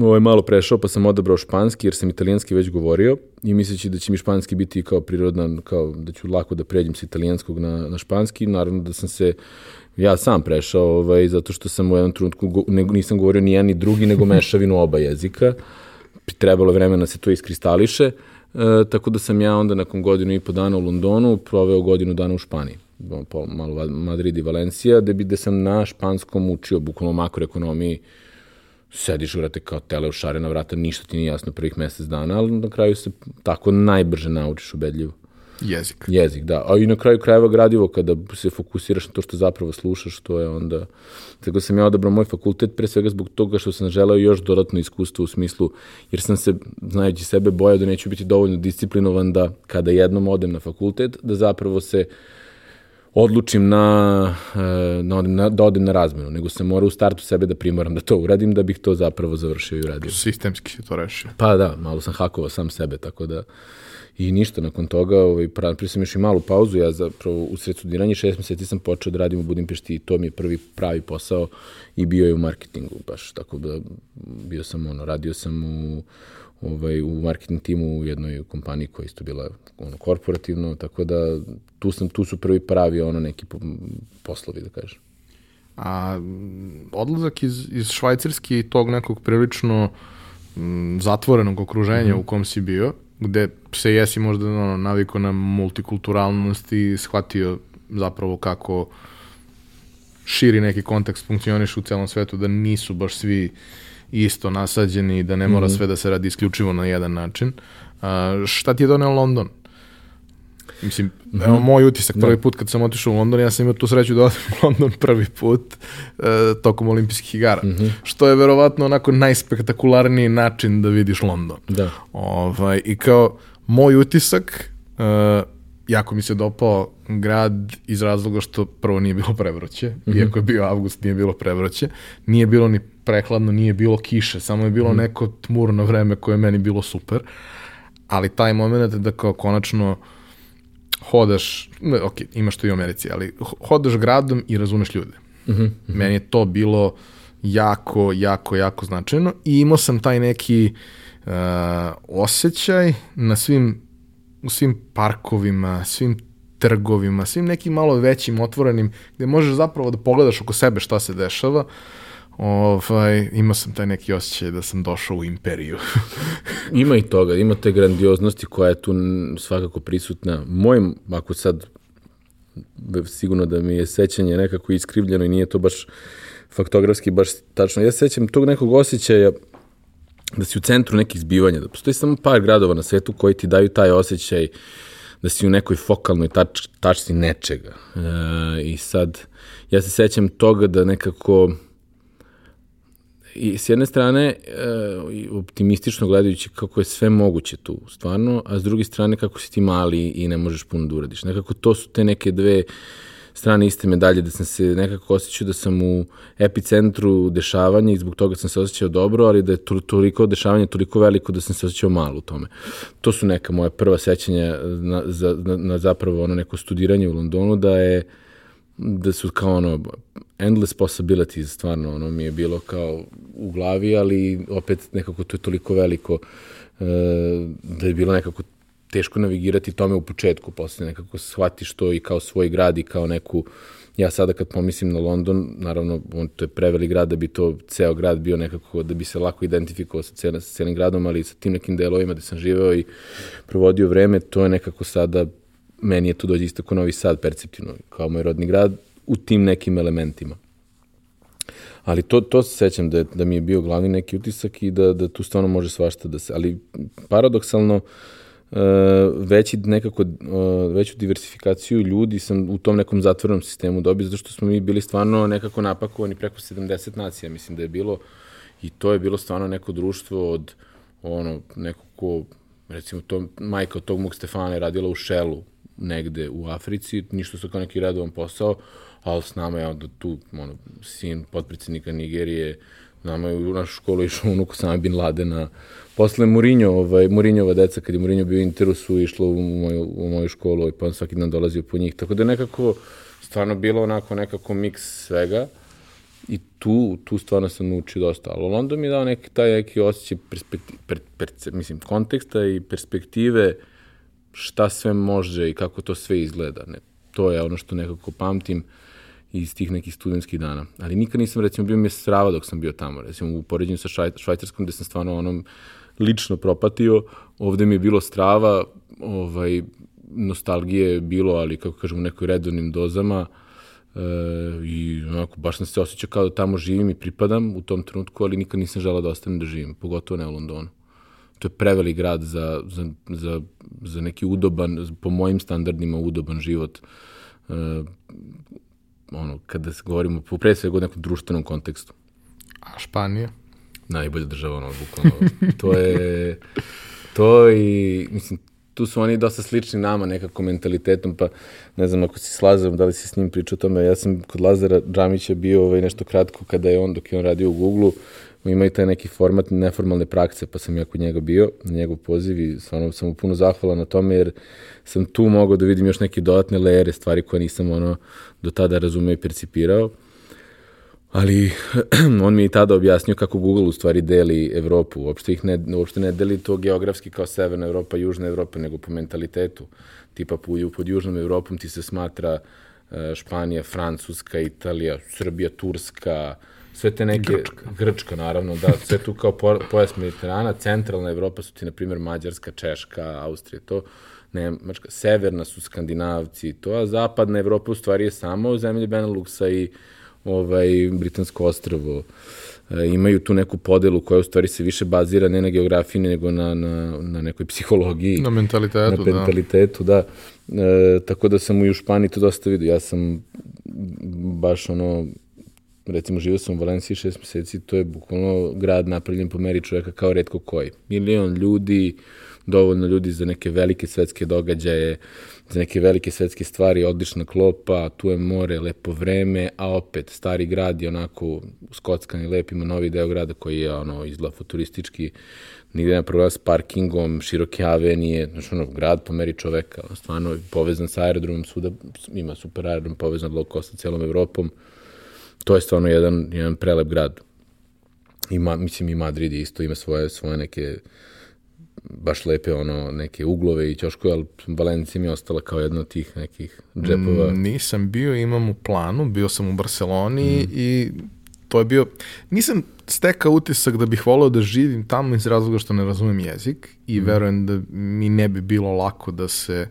ovaj, malo prešao, pa sam odabrao španski, jer sam italijanski već govorio i misleći da će mi španski biti kao prirodan, kao da ću lako da pređem sa italijanskog na, na španski. Naravno da sam se ja sam prešao, ovaj, zato što sam u jednom trenutku, go, ne, nisam govorio ni jedan ni drugi, nego mešavinu oba jezika. Trebalo je vremena da se to iskristališe, e, tako da sam ja onda nakon godinu i po dana u Londonu proveo godinu dana u Španiji malo Madrid i Valencija, gde, bi, gde sam na španskom učio bukvalno makroekonomiji, sediš, vrate, kao tele u šare na vrata, ništa ti nije jasno prvih mesec dana, ali na kraju se tako najbrže naučiš ubedljivo. Jezik. Jezik, da. A i na kraju krajeva gradivo, kada se fokusiraš na to što zapravo slušaš, to je onda... Tako sam ja odabrao moj fakultet, pre svega zbog toga što sam želeo još dodatno iskustvo u smislu, jer sam se, znajući sebe, bojao da neću biti dovoljno disciplinovan da kada jednom odem na fakultet, da zapravo se odlučim na, na, na, da odem na razmenu, nego sam morao u startu sebe da primoram da to uradim, da bih to zapravo završio i uradio. Sistemski si to rešio. Pa da, malo sam hakovao sam sebe, tako da i ništa nakon toga, ovaj, prije sam još i malu pauzu, ja zapravo u sred studiranja šest meseci sam počeo da radim u Budimpešti i to mi je prvi pravi posao i bio je u marketingu baš, tako da bio sam ono, radio sam u, ovaj, u marketing timu u jednoj kompaniji koja isto bila ono, korporativno, tako da tu, sam, tu su prvi pravi ono neki poslovi, da kažem. A odlazak iz, iz Švajcarske i tog nekog prilično m, zatvorenog okruženja mm -hmm. u kom si bio, gde se jesi možda ono, naviko na multikulturalnost i shvatio zapravo kako širi neki kontekst funkcioniš u celom svetu, da nisu baš svi isto nasađeni, da ne mora mm -hmm. sve da se radi isključivo na jedan način. A, šta ti je doneo London? Mislim, mm -hmm. evo moj utisak prvi da. put kad sam otišao u London, ja sam imao tu sreću da odem u London prvi put uh, tokom olimpijskih igara, mm -hmm. što je verovatno onako najspektakularniji način da vidiš London. Da. Ovaj, I kao, moj utisak, uh, jako mi se dopao grad iz razloga što prvo nije bilo prevroće, mm -hmm. iako je bio avgust, nije bilo prevroće, nije bilo ni prehladno, nije bilo kiše, samo je bilo mm neko tmurno vreme koje je meni bilo super, ali taj moment da kao konačno hodaš, ne, ok, imaš to i u Americi, ali hodaš gradom i razumeš ljude. Mm -hmm. Meni je to bilo jako, jako, jako značajno i imao sam taj neki uh, osjećaj na svim, u svim parkovima, svim trgovima, svim nekim malo većim, otvorenim, gde možeš zapravo da pogledaš oko sebe šta se dešava, ovaj, imao sam taj neki osjećaj da sam došao u imperiju. ima i toga, ima te grandioznosti koja je tu svakako prisutna. Moj, ako sad sigurno da mi je sećanje nekako iskrivljeno i nije to baš faktografski baš tačno. Ja sećam tog nekog osjećaja da si u centru nekih zbivanja, da postoji samo par gradova na svetu koji ti daju taj osjećaj da si u nekoj fokalnoj tač, tačci nečega. E, I sad, ja se sećam toga da nekako i s jedne strane e, optimistično gledajući kako je sve moguće tu stvarno, a s druge strane kako si ti mali i ne možeš puno da uradiš. Nekako to su te neke dve strane iste medalje, da sam se nekako osjećao da sam u epicentru dešavanja i zbog toga sam se osjećao dobro, ali da je toliko dešavanje toliko veliko da sam se osjećao malo u tome. To su neka moja prva sećanja na, za, na, na zapravo ono neko studiranje u Londonu, da je da su kao ono endless possibilities, stvarno, ono mi je bilo kao u glavi, ali opet nekako to je toliko veliko uh, da je bilo nekako teško navigirati tome u početku, posle nekako shvatiš to i kao svoj grad i kao neku, ja sada kad pomislim na London, naravno, on, to je preveli grad da bi to ceo grad bio nekako, da bi se lako identifikovao sa, cel, sa celim gradom, ali sa tim nekim delovima gde sam živeo i provodio vreme, to je nekako sada, meni je to dođe isto kao Novi Sad perceptivno, kao moj rodni grad, u tim nekim elementima. Ali to, to se sećam da, da mi je bio glavni neki utisak i da, da tu stvarno može svašta da se... Ali paradoksalno, uh, veći nekako, uh, veću diversifikaciju ljudi sam u tom nekom zatvornom sistemu dobio, zato što smo mi bili stvarno nekako napakovani preko 70 nacija, mislim da je bilo, i to je bilo stvarno neko društvo od ono, neko ko, recimo, to, majka od tog mog Stefana je radila u Šelu, negde u Africi, ništa su kao neki redovan posao, ali s nama je onda tu, ono, sin potpredsednika Nigerije, nama je u našu školu išao unuk sama Bin Ladena. Posle Mourinho, ovaj, Mourinhova deca, kad je Mourinho bio Interu, su išlo u moju, u moju školu i pa on svaki dan dolazio po njih. Tako da nekako, stvarno bilo onako nekako miks svega i tu, tu stvarno sam naučio dosta. Ali London mi je dao neki, taj neki osjećaj perspektive, per, per, mislim, konteksta i perspektive šta sve može i kako to sve izgleda. Ne, to je ono što nekako pamtim. Iz tih nekih studentskih dana. Ali nikad nisam, recimo, bio mi je strava dok sam bio tamo. Recimo, u poređenju sa švaj, Švajcarskom, gde sam stvarno onom lično propatio, ovde mi je bilo strava, ovaj, nostalgije je bilo, ali kako kažem, u nekoj redovnim dozama, e, i onako, baš sam se osjećao kao da tamo živim i pripadam u tom trenutku, ali nikad nisam žela da ostanem da živim, pogotovo ne u Londonu. To je preveli grad za, za, za, za neki udoban, po mojim standardima udoban život. E, ono, kada se govorimo po pre svega o nekom društvenom kontekstu. A Španija? Najbolja država, ono, bukvalno. to je, to i, mislim, tu su oni dosta slični nama nekako mentalitetom, pa ne znam ako si s Lazarom, da li si s njim pričao o tome, ja sam kod Lazara Džamića bio ovaj, nešto kratko kada je on, dok je on radio u Google-u, imaju taj neki format neformalne prakse, pa sam ja kod njega bio, na njegov poziv i stvarno sam mu puno zahvalan na tome, jer sam tu mogao da vidim još neke dodatne lejere, stvari koje nisam ono do tada razumeo i percipirao. Ali on mi je i tada objasnio kako Google u stvari deli Evropu. Uopšte, ih ne, uopšte ne deli to geografski kao Severna Evropa, Južna Evropa, nego po mentalitetu. Tipa pod Južnom Evropom ti se smatra e, Španija, Francuska, Italija, Srbija, Turska, sve te neke... Grčka. Grčka, naravno, da, sve tu kao pojas Mediterana, centralna Evropa su ti, na primjer, Mađarska, Češka, Austrija, to, Nemačka, severna su Skandinavci, to, a zapadna Evropa u stvari je samo zemlje Beneluxa i ovaj, Britansko ostravo. E, imaju tu neku podelu koja u stvari se više bazira ne na geografiji, nego na, na, na nekoj psihologiji. Na mentalitetu, na mentalitetu, da. da. E, tako da sam u Španiji to dosta vidio. Ja sam baš ono, recimo živio sam u Valenciji šest meseci, to je bukvalno grad napravljen po meri čoveka kao redko koji. Milion ljudi, dovoljno ljudi za neke velike svetske događaje, za neke velike svetske stvari, odlična klopa, tu je more, lepo vreme, a opet stari grad je onako skockan i lep, ima novi deo grada koji je ono izgleda futuristički, nigde nema problema s parkingom, široke avenije, znači ono, grad po meri čoveka, stvarno povezan sa aerodromom, svuda ima super aerodrom, povezan low cost sa celom Evropom, to je stvarno jedan, jedan prelep grad. Ima, mislim i Madrid isto ima svoje, svoje neke baš lepe ono neke uglove i ćoškove, ali Valencija mi je ostala kao jedna od tih nekih džepova. Mm, nisam bio, imam u planu, bio sam u Barceloni mm. i to je bio, nisam stekao utisak da bih volao da živim tamo iz razloga što ne razumem jezik i mm. verujem da mi ne bi bilo lako da se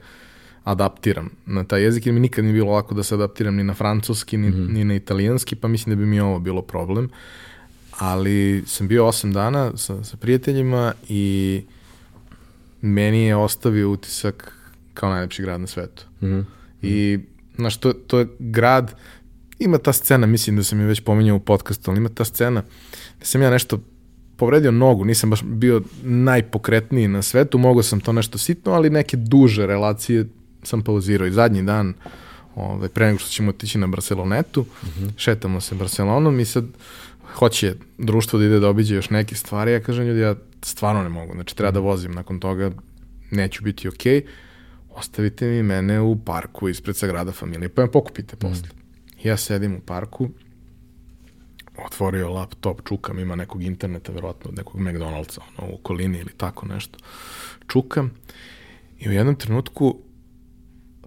adaptiram na taj jezik, jer mi nikad nije bilo lako da se adaptiram ni na francuski, ni, mm. ni na italijanski, pa mislim da bi mi ovo bilo problem. Ali sam bio osam dana sa, sa prijateljima i meni je ostavio utisak kao najlepši grad na svetu. Mm -hmm. I, znaš, to, to je grad, ima ta scena, mislim da sam je već pominjao u podcastu, ali ima ta scena da sam ja nešto povredio nogu, nisam baš bio najpokretniji na svetu, mogao sam to nešto sitno, ali neke duže relacije sam pauzirao i zadnji dan, ovaj, pre nego što ćemo otići na Barcelonetu, mm -hmm. šetamo se Barcelonom i sad hoće društvo da ide da obiđe još neke stvari, ja kažem ljudi, ja stvarno ne mogu, znači treba da vozim nakon toga, neću biti okej, okay. ostavite mi mene u parku ispred Sagrada familije, pa me pokupite posle. Mm. Ja sedim u parku, otvorio laptop, čukam, ima nekog interneta, verovatno od nekog McDonald'sa, ono, u okolini ili tako nešto. Čukam i u jednom trenutku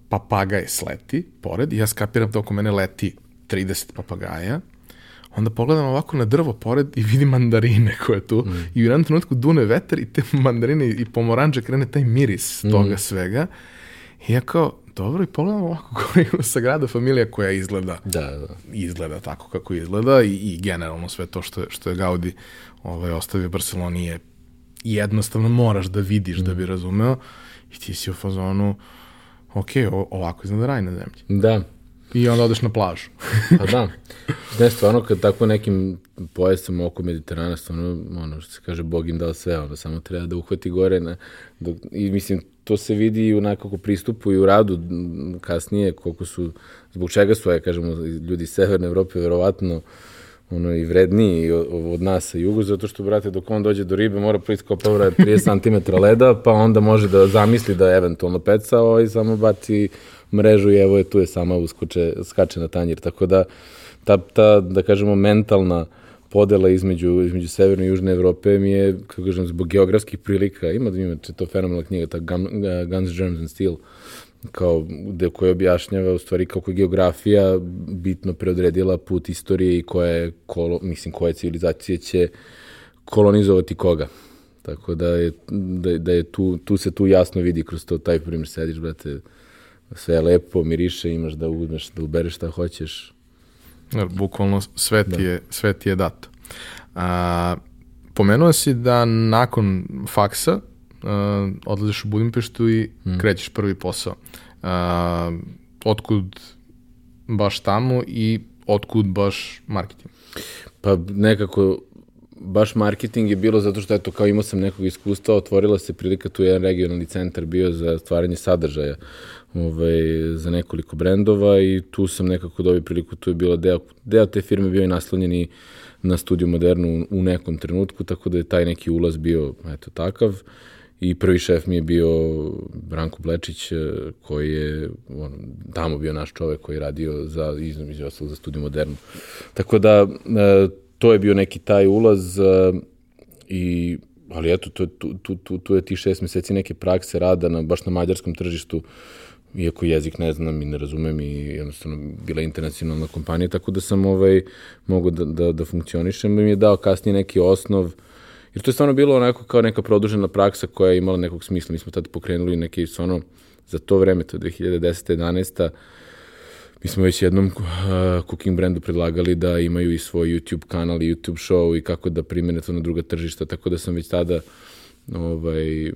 papagaj sleti pored i ja skapiram da oko mene leti 30 papagaja onda pogledam ovako na drvo pored i vidim mandarine koje tu mm. i u jednom trenutku dune vetar i te mandarine i pomoranđe krene taj miris mm. toga svega i ja kao, dobro, i pogledam ovako govorim Sagrada familija koja izgleda da, da. izgleda tako kako izgleda i, i generalno sve to što, što je Gaudi ovaj, ostavio Barceloni je jednostavno moraš da vidiš mm. da bi mm. razumeo i ti si u fazonu ok, ovako izgleda raj na zemlji. Da, I onda odeš na plažu. pa da. Ne, stvarno, kad tako nekim pojasom oko Mediterana, stvarno, ono, što se kaže, Bog im dao sve, ono, samo treba da uhvati gore. Na, dok, I mislim, to se vidi i u nekako pristupu i u radu kasnije, koliko su, zbog čega su, ja kažemo, ljudi iz Severne Evrope, verovatno, ono i vredniji od nas sa jugu, zato što, brate, dok on dođe do ribe, mora prvo iskopavra 30 cm leda, pa onda može da zamisli da je eventualno peca, ovaj samo baci mrežu i evo je tu je sama uskoče, skače na tanjir. Tako da ta, ta da kažemo, mentalna podela između, između severne i južne Evrope mi je, kako kažem, zbog geografskih prilika, ima da ima to fenomenalna knjiga, ta Guns, Germs and Steel, kao gde koja objašnjava u stvari kako je geografija bitno preodredila put istorije i koja je, kolo, mislim, koje civilizacije će kolonizovati koga. Tako da je, da, da je tu, tu se tu jasno vidi kroz to, taj primjer sediš, brate, sve je lepo, miriše, imaš da uzmeš, da ubereš šta hoćeš. Ja, bukvalno sve ti, da. je, sve ti je dato. A, pomenuo si da nakon faksa a, odlaziš u Budimpeštu i hmm. krećeš prvi posao. A, otkud baš tamo i otkud baš marketing? Pa nekako baš marketing je bilo zato što eto kao imao sam nekog iskustva, otvorila se prilika tu jedan regionalni centar bio za stvaranje sadržaja ovaj, za nekoliko brendova i tu sam nekako dobio priliku, tu je bila deo, deo te firme bio i naslonjeni na studiju Modernu u nekom trenutku, tako da je taj neki ulaz bio eto takav i prvi šef mi je bio Branko Blečić eh, koji je on, tamo bio naš čovek koji je radio za između ostalog za studiju Modernu. Tako da eh, to je bio neki taj ulaz eh, i ali eto, tu, tu, tu, tu, tu je ti šest meseci neke prakse rada na, baš na mađarskom tržištu iako jezik ne znam i ne razumem i jednostavno bila internacionalna kompanija, tako da sam ovaj, mogu da, da, da funkcionišem i mi je dao kasnije neki osnov, jer to je stvarno bilo onako kao neka produžena praksa koja je imala nekog smisla. Mi smo tada pokrenuli neki stvarno, za to vreme, to je 2010. 11 mi smo već jednom uh, cooking brandu predlagali da imaju i svoj YouTube kanal i YouTube show i kako da primene to na druga tržišta, tako da sam već tada ovaj,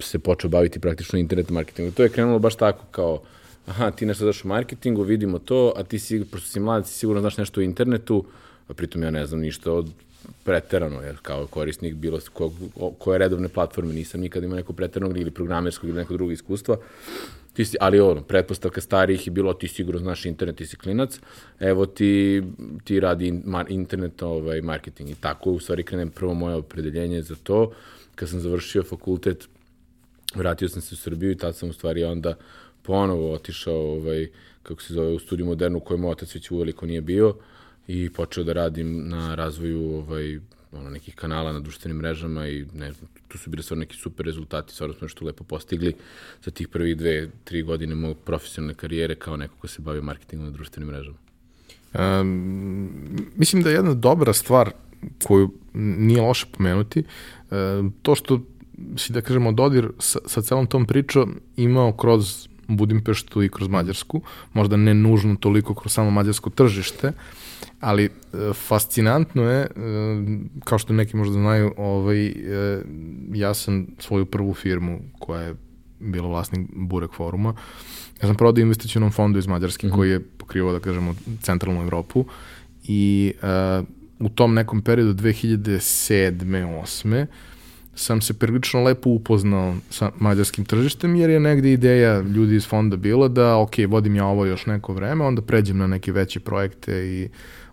se počeo baviti praktično internet marketingom. To je krenulo baš tako kao, aha, ti nešto znaš u marketingu, vidimo to, a ti si, prosto si mlad, si sigurno znaš nešto u internetu, a pritom ja ne znam ništa od preterano, jer kao korisnik bilo ko, koje redovne platforme nisam nikad imao neko preteranog ili programerskog ili neko drugo iskustva. Ti si, ali ono, pretpostavka starijih je bilo ti sigurno znaš internet, ti si klinac, evo ti, ti radi internet ovaj, marketing i tako u stvari krenem prvo moje opredeljenje za to. Kad sam završio fakultet, vratio sam se u Srbiju i tad sam u stvari onda ponovo otišao ovaj, kako se zove, u studiju modernu u kojem otac već uveliko nije bio i počeo da radim na razvoju ovaj, ono, nekih kanala na društvenim mrežama i ne znam, tu su bili stvarno neki super rezultati, stvarno smo nešto lepo postigli za tih prvih dve, tri godine mojeg profesionalne karijere kao neko ko se bavio marketingom na društvenim mrežama. Um, mislim da je jedna dobra stvar koju nije loše pomenuti, um, to što si, da kažemo, dodir sa, sa celom tom pričom imao kroz Budimpeštu i kroz Mađarsku, možda ne nužno toliko kroz samo mađarsko tržište, ali e, fascinantno je, e, kao što neki možda znaju, ovaj, e, ja sam svoju prvu firmu koja je bila vlasnik Burek foruma, ja sam prodao investicionom fondu iz Mađarske mm -hmm. koji je pokrivao, da kažemo, centralnu Evropu i uh, u tom nekom periodu 2007. 2008 sam se prilično lepo upoznao sa mađarskim tržištem, jer je negde ideja ljudi iz fonda bila da, ok, vodim ja ovo još neko vreme, onda pređem na neke veće projekte i,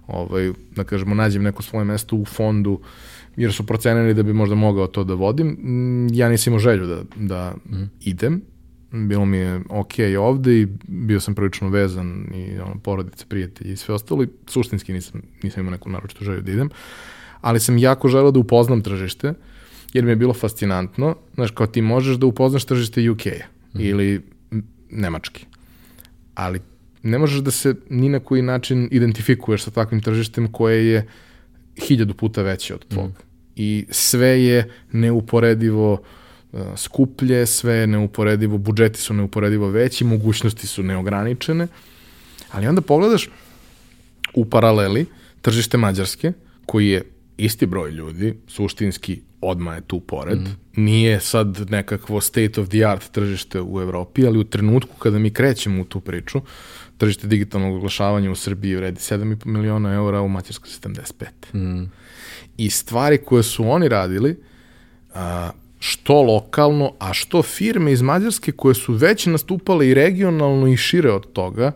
ovaj, da kažemo, nađem neko svoje mesto u fondu, jer su procenili da bi možda mogao to da vodim. Mm, ja nisam imao želju da, da mm. idem, bilo mi je ok ovde i bio sam prilično vezan i ono, porodice, prijatelji i sve ostalo i suštinski nisam, nisam imao neku naročitu želju da idem, ali sam jako želeo da upoznam tržište, jer mi je bilo fascinantno, znaš, kao ti možeš da upoznaš tržište UK-a mm. ili Nemački, ali ne možeš da se ni na koji način identifikuješ sa takvim tržištem koje je hiljadu puta veće od tvog. Mm. I sve je neuporedivo uh, skuplje, sve je neuporedivo, budžeti su neuporedivo veći, mogućnosti su neograničene, ali onda pogledaš u paraleli tržište Mađarske, koji je isti broj ljudi, suštinski odma je tu pored. Mm. Nije sad nekakvo state of the art tržište u Evropi, ali u trenutku kada mi krećemo u tu priču, tržište digitalnog oglašavanja u Srbiji vredi 7,5 miliona eura, u Mađarskoj 75. Mm. I stvari koje su oni radili, a, što lokalno, a što firme iz Mađarske koje su već nastupale i regionalno i šire od toga,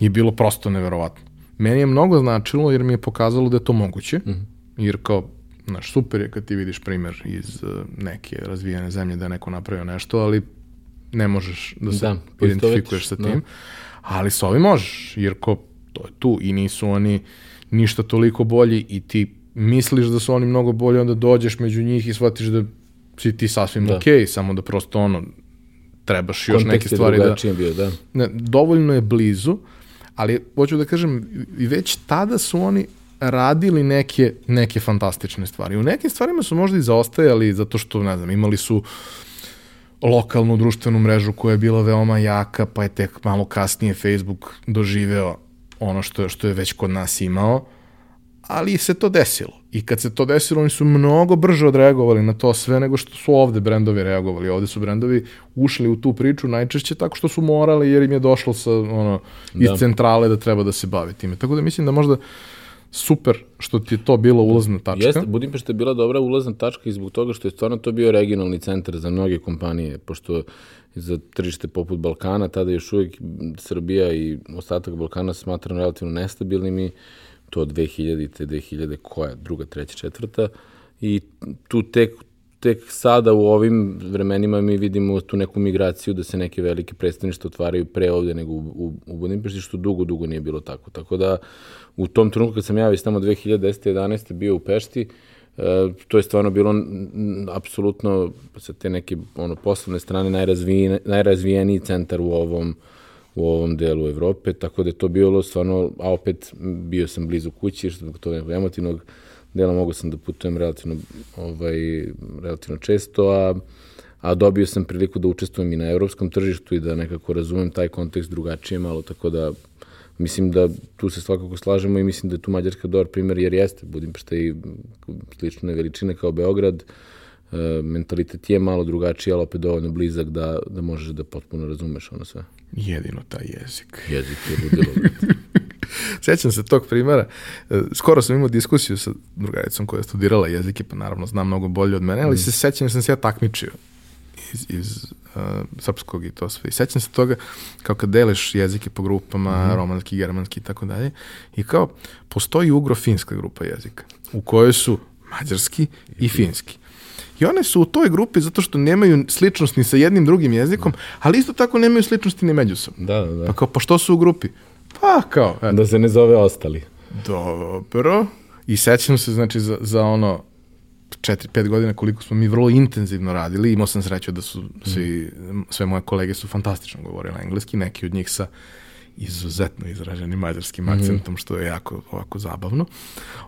je bilo prosto neverovatno. Meni je mnogo značilo jer mi je pokazalo da je to moguće, mm. jer kao Znaš, super je kad ti vidiš primer iz uh, neke razvijene zemlje da je neko napravio nešto, ali ne možeš da se da, identifikuješ sa tim. Da. Ali sa ovim možeš, jer ko, to je tu i nisu oni ništa toliko bolji i ti misliš da su oni mnogo bolji, onda dođeš među njih i shvatiš da si ti sasvim da. okej, okay, samo da prosto ono, trebaš još Kontekst neke stvari da... Bio, da. Ne, dovoljno je blizu, ali hoću da kažem, i već tada su oni radili neke, neke fantastične stvari. U nekim stvarima su možda i zaostajali zato što, ne znam, imali su lokalnu društvenu mrežu koja je bila veoma jaka, pa je tek malo kasnije Facebook doživeo ono što, što je već kod nas imao, ali se to desilo. I kad se to desilo, oni su mnogo brže odreagovali na to sve nego što su ovde brendovi reagovali. Ovde su brendovi ušli u tu priču najčešće tako što su morali jer im je došlo sa, ono, iz da. centrale da treba da se bavi time. Tako da mislim da možda super što ti je to bila ulazna tačka. Jeste, Budimpešta je bila dobra ulazna tačka i zbog toga što je stvarno to bio regionalni centar za mnoge kompanije, pošto za tržište poput Balkana, tada još uvijek Srbija i ostatak Balkana smatram relativno nestabilnim i to od 2000. te 2000. koja, druga, treća, četvrta i tu tek tek sada u ovim vremenima mi vidimo tu neku migraciju da se neke velike predstavništva otvaraju pre ovde nego u, u, u Budimpešti, što dugo, dugo nije bilo tako. Tako da u tom trenutku kad sam ja već tamo 2010. 11. bio u Pešti, e, to je stvarno bilo apsolutno sa te neke ono, poslovne strane najrazvijen, najrazvijeniji centar u ovom u ovom delu Evrope, tako da je to bilo stvarno, a opet bio sam blizu kući, što zbog toga emotivnog dela mogu sam da putujem relativno, ovaj, relativno često, a, a dobio sam priliku da učestvujem i na evropskom tržištu i da nekako razumem taj kontekst drugačije malo, tako da mislim da tu se svakako slažemo i mislim da je tu Mađarska dobar primer jer jeste Budimpešta i slične veličine kao Beograd, e, mentalitet je malo drugačiji, ali opet dovoljno blizak da, da možeš da potpuno razumeš ono sve. Jedino taj jezik. Jezik je ludilo. Sećam se tog primjera. E, skoro sam imao diskusiju sa drugaricom koja je studirala jezike, pa naravno zna mnogo bolje od mene, ali mm. se sećam da sam se ja takmičio iz, iz uh, srpskog i to sve. I sećam se toga kao kad deliš jezike po grupama, mm. romanski, germanski i tako dalje. I kao, postoji ugro-finska grupa jezika u kojoj su mađarski i finski. I one su u toj grupi zato što nemaju sličnost ni sa jednim drugim jezikom, da. ali isto tako nemaju sličnosti ni međusobno. Da, da, da. Pa kao, pa što su u grupi? Pa kao... Eto. Da se ne zove ostali. Dobro. I sećam se, znači, za, za ono 4-5 godina koliko smo mi vrlo intenzivno radili. Imao sam sreću da su svi, sve moje kolege su fantastično govorili engleski, neki od njih sa izuzetno izraženim mađarskim mhm. akcentom, što je jako ovako zabavno.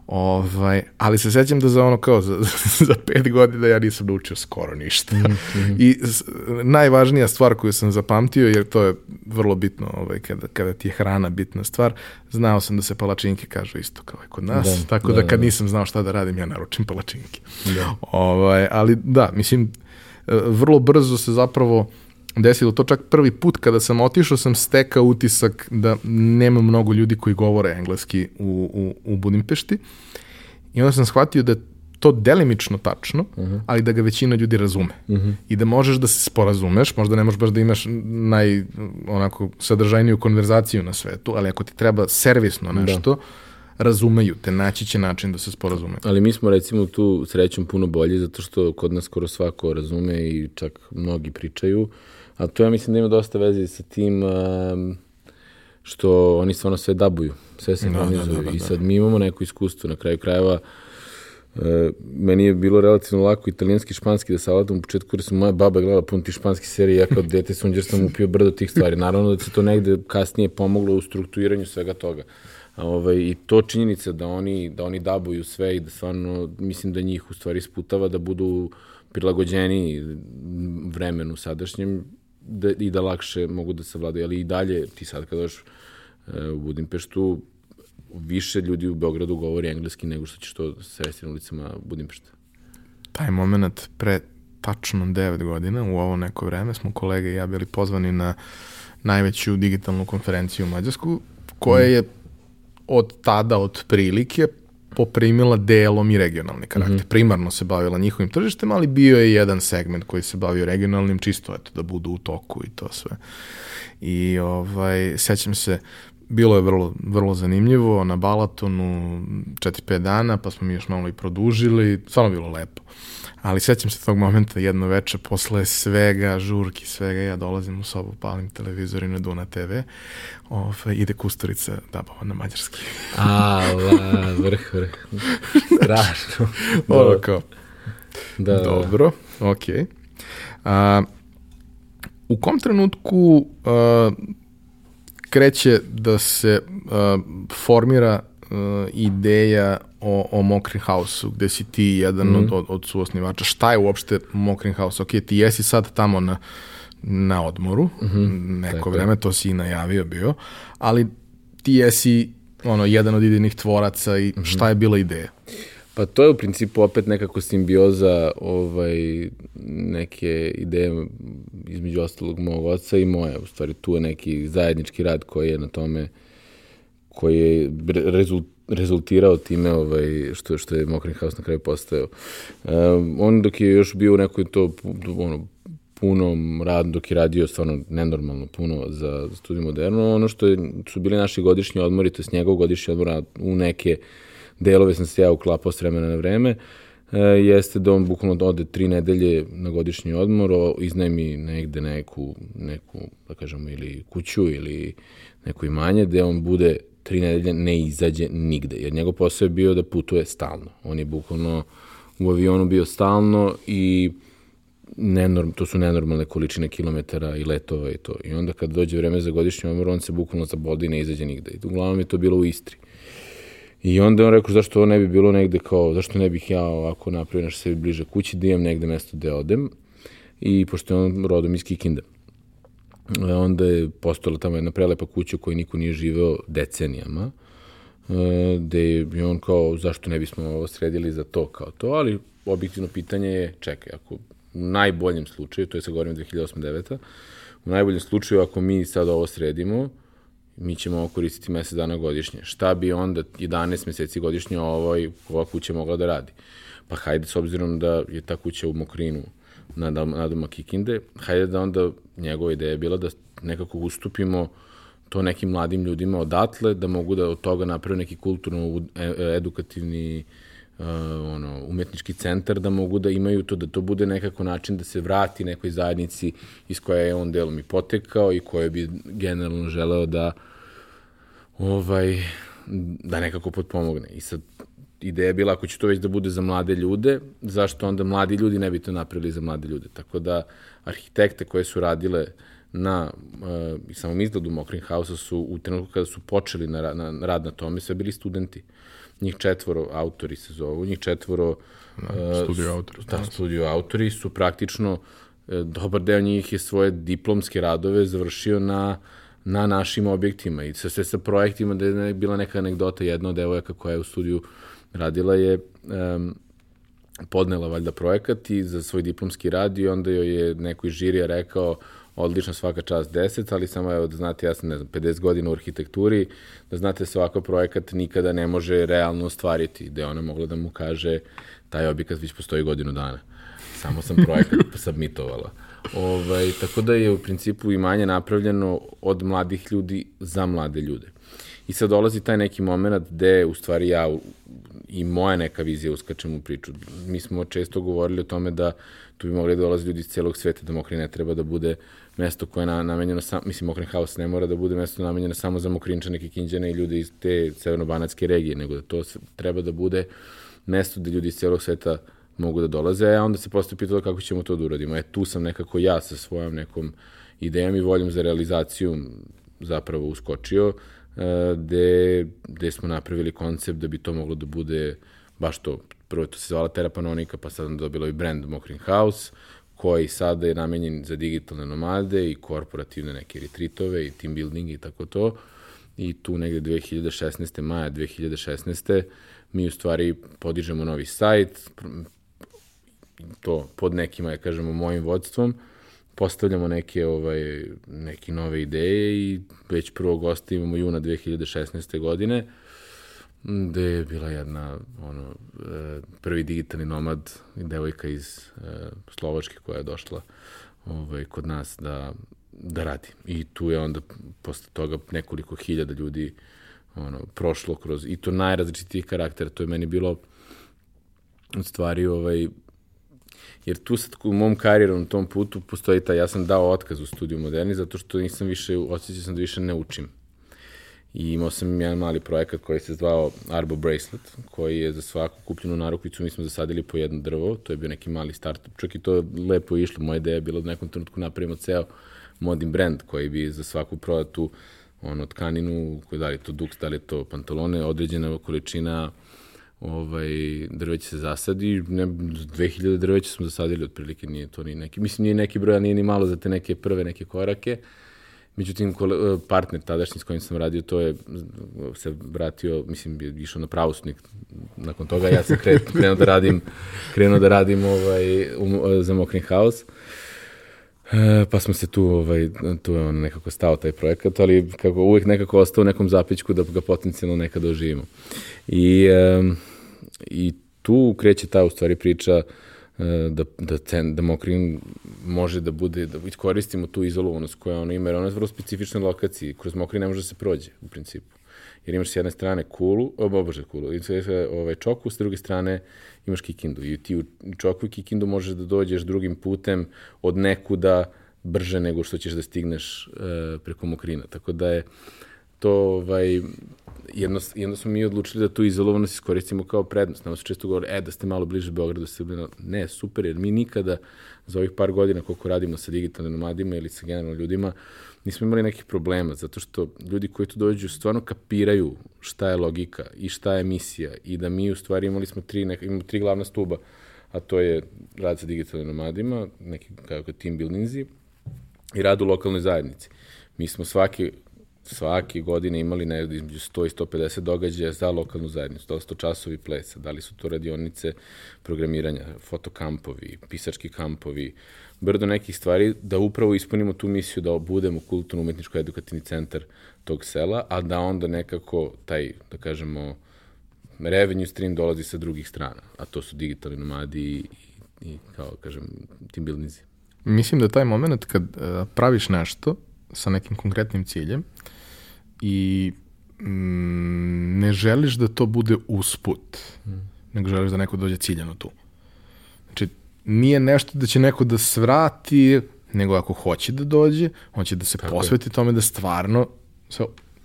Ovaj, ali se sećam da za ono kao za, za pet godina ja nisam naučio skoro ništa. Mm -hmm. I s, najvažnija stvar koju sam zapamtio, jer to je vrlo bitno ovaj, kada, kada ti je hrana bitna stvar, znao sam da se palačinke kažu isto kao i kod nas, da, tako da, da kad da. nisam znao šta da radim, ja naručim palačinke. Da. Ovaj, ali da, mislim, vrlo brzo se zapravo desilo to čak prvi put kada sam otišao sam stekao utisak da nema mnogo ljudi koji govore engleski u, u, u Budimpešti i onda sam shvatio da to delimično tačno, uh mhm. -huh. ali da ga većina ljudi razume. Uh mhm. -huh. I da možeš da se sporazumeš, možda ne možeš baš da imaš naj, onako, sadržajniju konverzaciju na svetu, ali ako ti treba servisno da. nešto, da razumeju te, naći će način da se sporazume. Ali mi smo recimo tu srećom puno bolji zato što kod nas skoro svako razume i čak mnogi pričaju A to ja mislim da ima dosta veze sa tim um, što oni stvarno sve dabuju, sve se da, da, da, da, I sad mi imamo neko iskustvo na kraju krajeva Uh, meni je bilo relativno lako italijanski, španski da savlatam u početku, jer sam moja baba gledala pun ti španski serije, ja kao dete sunđer sam upio brdo tih stvari. Naravno da se to negde kasnije pomoglo u strukturiranju svega toga. A, ovaj, I to činjenica da oni, da oni dabuju sve i da stvarno, mislim da njih u stvari sputava da budu prilagođeni vremenu sadašnjem, da, i da lakše mogu da se vladaju, ali i dalje ti sad kad doš e, u Budimpeštu, više ljudi u Beogradu govori engleski nego što ćeš to sresti na ulicama Budimpešta. Taj moment pre tačno 9 godina, u ovo neko vreme, smo kolege i ja bili pozvani na najveću digitalnu konferenciju u Mađarsku, koja mm. je od tada, od prilike, poprimila delom i regionalni karakter. Mm -hmm. Primarno se bavila njihovim tržištem, ali bio je jedan segment koji se bavio regionalnim, čisto eto, da budu u toku i to sve. I ovaj, sećam se, bilo je vrlo, vrlo zanimljivo, na Balatonu 4-5 dana, pa smo mi još malo i produžili, stvarno bilo lepo. Ali sećam se tog momenta jedno veče, posle svega, žurki, svega, ja dolazim u sobu, palim televizor i na Duna TV, ove, ide Kusturica dabava na mađarski. A, la, vrh, vrh. Strašno. Ovo kao. Da, da, Dobro, da. okej. Okay. A, u kom trenutku kreće da se a, formira uh, ideja o, o Mokrin House-u, gde si ti jedan mm. od, od, od suosnivača. Šta je uopšte Mokrin House? Ok, ti jesi sad tamo na, na odmoru, mm -hmm. neko Tako vreme, to si i najavio bio, ali ti jesi ono, jedan od idejnih tvoraca i mm -hmm. šta je bila ideja? Pa to je u principu opet nekako simbioza ovaj, neke ideje između ostalog mog oca i moje. U stvari tu je neki zajednički rad koji je na tome uh, koji je rezult, rezultirao time ovaj, što, što je Mokrin House na kraju postao. Um, on dok je još bio u nekoj to ono, punom radu, dok je radio stvarno nenormalno puno za, za studiju moderno, ono što je, su bili naši godišnji odmori, to je njegov godišnji odmor, u neke delove sam se ja uklapao s vremena na vreme, e, jeste da on bukvalno ode tri nedelje na godišnji odmor, iznajmi negde neku, neku, da kažemo, ili kuću ili neko imanje, gde on bude tri nedelje ne izađe nigde, jer njegov posao je bio da putuje stalno. On je bukvalno u avionu bio stalno i nenorm, to su nenormalne količine kilometara i letova i to. I onda kad dođe vreme za godišnji omor, on se bukvalno zabodi i ne izađe nigde. I uglavnom je to bilo u Istri. I onda on rekao zašto ovo ne bi bilo negde kao, zašto ne bih ja ovako napravio nešto sebi bliže kući, da imam negde mesto gde odem. i pošto je on rodom iz Kikinde. E, onda je postojala tamo jedna prelepa kuća u kojoj niko nije živeo decenijama, e, gde je on kao, zašto ne bismo ovo sredili za to kao to, ali objektivno pitanje je, čekaj, ako u najboljem slučaju, to je sa govorim 2008-2009, u najboljem slučaju ako mi sad ovo sredimo, mi ćemo ovo koristiti mesec dana godišnje. Šta bi onda 11 meseci godišnje ovaj, ova kuća mogla da radi? Pa hajde, s obzirom da je ta kuća u Mokrinu, na, na doma Kikinde, hajde da onda njegova ideja je bila da nekako ustupimo to nekim mladim ljudima odatle, da mogu da od toga naprave neki kulturno e, edukativni uh, ono, umetnički centar, da mogu da imaju to, da to bude nekako način da se vrati nekoj zajednici iz koje je on delom i potekao i koje bi generalno želeo da ovaj, da nekako potpomogne. I sad ideja je bila ako će to već da bude za mlade ljude, zašto onda mladi ljudi ne bi to napravili za mlade ljude. Tako da arhitekte koje su radile na uh, samom izgledu Mokrin House-a su u trenutku kada su počeli na, na rad na tome sve bili studenti. Njih četvoro autori se zovu, njih četvoro uh, studio autori. Da, studio autori su praktično uh, dobar deo njih je svoje diplomske radove završio na na našim objektima i sa sve sa projektima da je bila neka anegdota jedna od devojaka koja je u studiju radila je um, podnela valjda projekat i za svoj diplomski rad i onda joj je neko iz žirija rekao odlično svaka čast 10, ali samo evo da znate, ja sam ne znam, 50 godina u arhitekturi, da znate svaka projekat nikada ne može realno ostvariti, gde ona mogla da mu kaže taj objekat već postoji godinu dana. Samo sam projekat submitovala. Ovaj, tako da je u principu imanje napravljeno od mladih ljudi za mlade ljude. I sad dolazi taj neki moment gde u stvari ja i moja neka vizija uskačem u priču. Mi smo često govorili o tome da tu bi mogli da dolaze ljudi iz celog sveta, da Mokrin ne treba da bude mesto koje je na, namenjeno, sam, mislim Mokrin House ne mora da bude mesto namenjeno samo za Mokrinčane, Kikinđane i ljude iz te severno-banatske regije, nego da to treba da bude mesto gde ljudi iz celog sveta mogu da dolaze, a onda se postoje pitalo kako ćemo to da uradimo. E, tu sam nekako ja sa svojom nekom idejom i voljom za realizaciju zapravo uskočio. Uh, gde, gde smo napravili koncept da bi to moglo da bude baš to, prvo to se zvala Terapanonika, pa sad dobilo i brand Mokrin House, koji sada je namenjen za digitalne nomade i korporativne neke retreatove i team building i tako to. I tu negde 2016. maja 2016. mi u stvari podižemo novi sajt, to pod nekim, ja kažemo, mojim vodstvom, postavljamo neke, ovaj, neke nove ideje i već prvog gosta imamo juna 2016. godine, gde je bila jedna, ono, e, prvi digitalni nomad, devojka iz e, Slovačke koja je došla ovaj, kod nas da, da radi. I tu je onda posle toga nekoliko hiljada ljudi ono, prošlo kroz, i to najrazličitijih karaktera. To je meni bilo u stvari ovaj, jer tu sad u mom karijeru na tom putu postoji ta, ja sam dao otkaz u studiju moderni zato što nisam više, osjećao sam da više ne učim. I imao sam jedan mali projekat koji se zvao Arbo Bracelet, koji je za svaku kupljenu narukvicu mi smo zasadili po jedno drvo, to je bio neki mali startup, čak i to je lepo išlo, moja ideja je bila da nekom trenutku napravimo ceo modin brand koji bi za svaku prodatu ono, tkaninu, da li to duks, da li to pantalone, određena količina ovaj, drveće se zasadi, ne, 2000 drveća smo zasadili otprilike, nije to ni neki, mislim nije neki broj, nije ni malo za te neke prve neke korake. Međutim, partner tadašnji s kojim sam radio, to je se vratio, mislim, je išao na pravosnik. Nakon toga ja sam krenuo da radim, krenuo da radim ovaj, um, za Mokrin House. E, pa smo se tu, ovaj, tu je on nekako stao taj projekat, ali kako uvek nekako ostao u nekom zapičku da ga potencijalno nekada oživimo. I, um, i tu kreće ta u stvari priča uh, da, da, cen, da Mokrin može da bude, da iskoristimo tu izolovanost koja ona ima, jer ona je vrlo specifična lokaciji, kroz Mokrin ne može da se prođe u principu. Jer imaš s jedne strane kulu, o, bože kulu, i ovaj čoku, s druge strane imaš Kikindu. I ti u čoku i Kikindu možeš da dođeš drugim putem od nekuda brže nego što ćeš da stigneš uh, preko Mokrina. Tako da je to ovaj, jedno, jedno smo mi odlučili da tu izolovanost iskoristimo kao prednost. Nama se često govori, e, da ste malo bliže Beogradu, ste bili, ne, super, jer mi nikada za ovih par godina koliko radimo sa digitalnim nomadima ili sa generalno ljudima, nismo imali nekih problema, zato što ljudi koji tu dođu stvarno kapiraju šta je logika i šta je misija i da mi u stvari imali smo tri, neka, imamo tri glavna stuba, a to je rad sa digitalnim nomadima, neki kako team buildingzi i rad u lokalnoj zajednici. Mi smo svaki svake godine imali negde između 100 i 150 događaja za lokalnu zajednicu, da časovi plesa, da li su to radionice programiranja, fotokampovi, pisački kampovi, brdo nekih stvari, da upravo ispunimo tu misiju da budemo kulturno-umetničko-edukativni centar tog sela, a da onda nekako taj, da kažemo, revenue stream dolazi sa drugih strana, a to su digitalni nomadi i, i kao, kažem, team buildingzi. Mislim da taj moment kad uh, praviš nešto sa nekim konkretnim ciljem i mm, ne želiš da to bude usput, mm. nego želiš da neko dođe ciljano tu. Znači, nije nešto da će neko da svrati, nego ako hoće da dođe, on će da se Tako posveti je. tome da stvarno se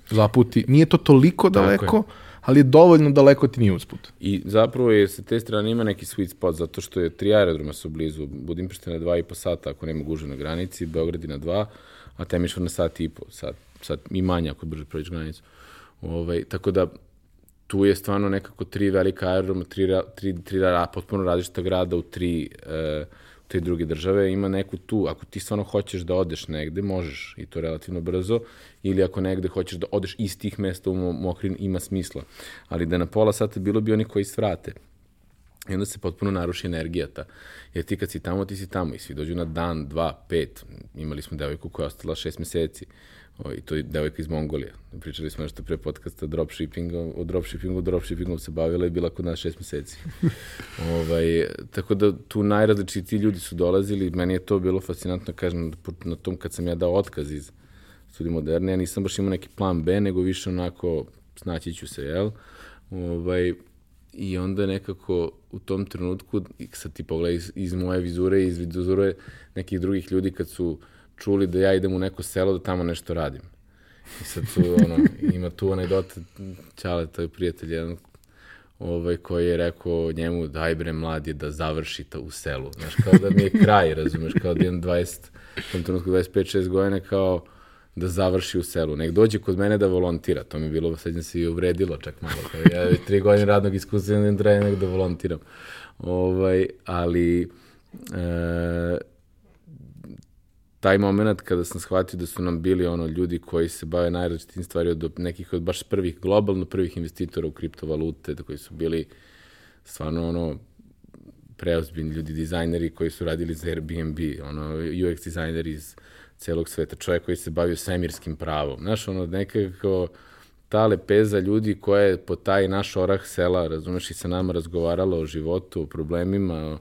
zaputi. Nije to toliko daleko, ali je dovoljno daleko ti nije usput. I zapravo je sa te strane ima neki sweet spot, zato što je tri aerodroma su blizu, Budimpešte na dva i po sata, ako nema guže na granici, Beograd na dva, a Temišvar na sat i po, sat, sat i manje ako brže prođeš granicu. Ovaj, tako da tu je stvarno nekako tri velika aerodroma, tri, tri, tri, tri potpuno različita grada u tri, uh, te druge države, ima neku tu, ako ti stvarno hoćeš da odeš negde, možeš i to relativno brzo, ili ako negde hoćeš da odeš iz tih mesta u Mokrin, ima smisla. Ali da na pola sata bilo bi oni koji svrate. I onda se potpuno naruši energija ta. Jer ti kad si tamo, ti si tamo i svi dođu na dan, dva, pet. Imali smo devojku koja je ostala šest meseci. O, I to je devojka iz Mongolije. Pričali smo nešto pre podcasta dropshippingu, o dropshippingu, dropshippingom se bavila i bila kod nas šest meseci. ovaj, tako da tu najrazličiti ljudi su dolazili, meni je to bilo fascinantno, kažem, na tom kad sam ja dao otkaz iz studija moderne, ja nisam baš imao neki plan B, nego više onako snaći ću se, jel? Ovaj, I onda nekako u tom trenutku, sad ti pogledaj iz, iz moje vizure i iz vizure nekih drugih ljudi kad su čuli da ja idem u neko selo da tamo nešto radim. I sad tu, ono, ima tu anegdota, Ćale, to je prijatelj jedan, ovaj, koji je rekao njemu, daj bre mladi da završi to u selu. Znaš, kao da mi je kraj, razumeš, kao da imam 20, u tom trenutku 25-6 godina, kao da završi u selu. Nek dođe kod mene da volontira. To mi je bilo, sad se i uvredilo čak malo. Ja tri godine radnog iskustva ne treba nek da volontiram. Ovaj, ali e, taj moment kada sam shvatio da su nam bili ono ljudi koji se bave najrazličitim stvari od nekih od baš prvih globalno prvih investitora u kriptovalute, da koji su bili stvarno ono preozbiljni ljudi, dizajneri koji su radili za Airbnb, ono UX dizajneri iz celog sveta, čovjek koji se bavio svemirskim pravom. Znaš, ono nekako ta lepeza ljudi koja je po taj naš orah sela, razumeš, i sa nama razgovarala o životu, o problemima, o,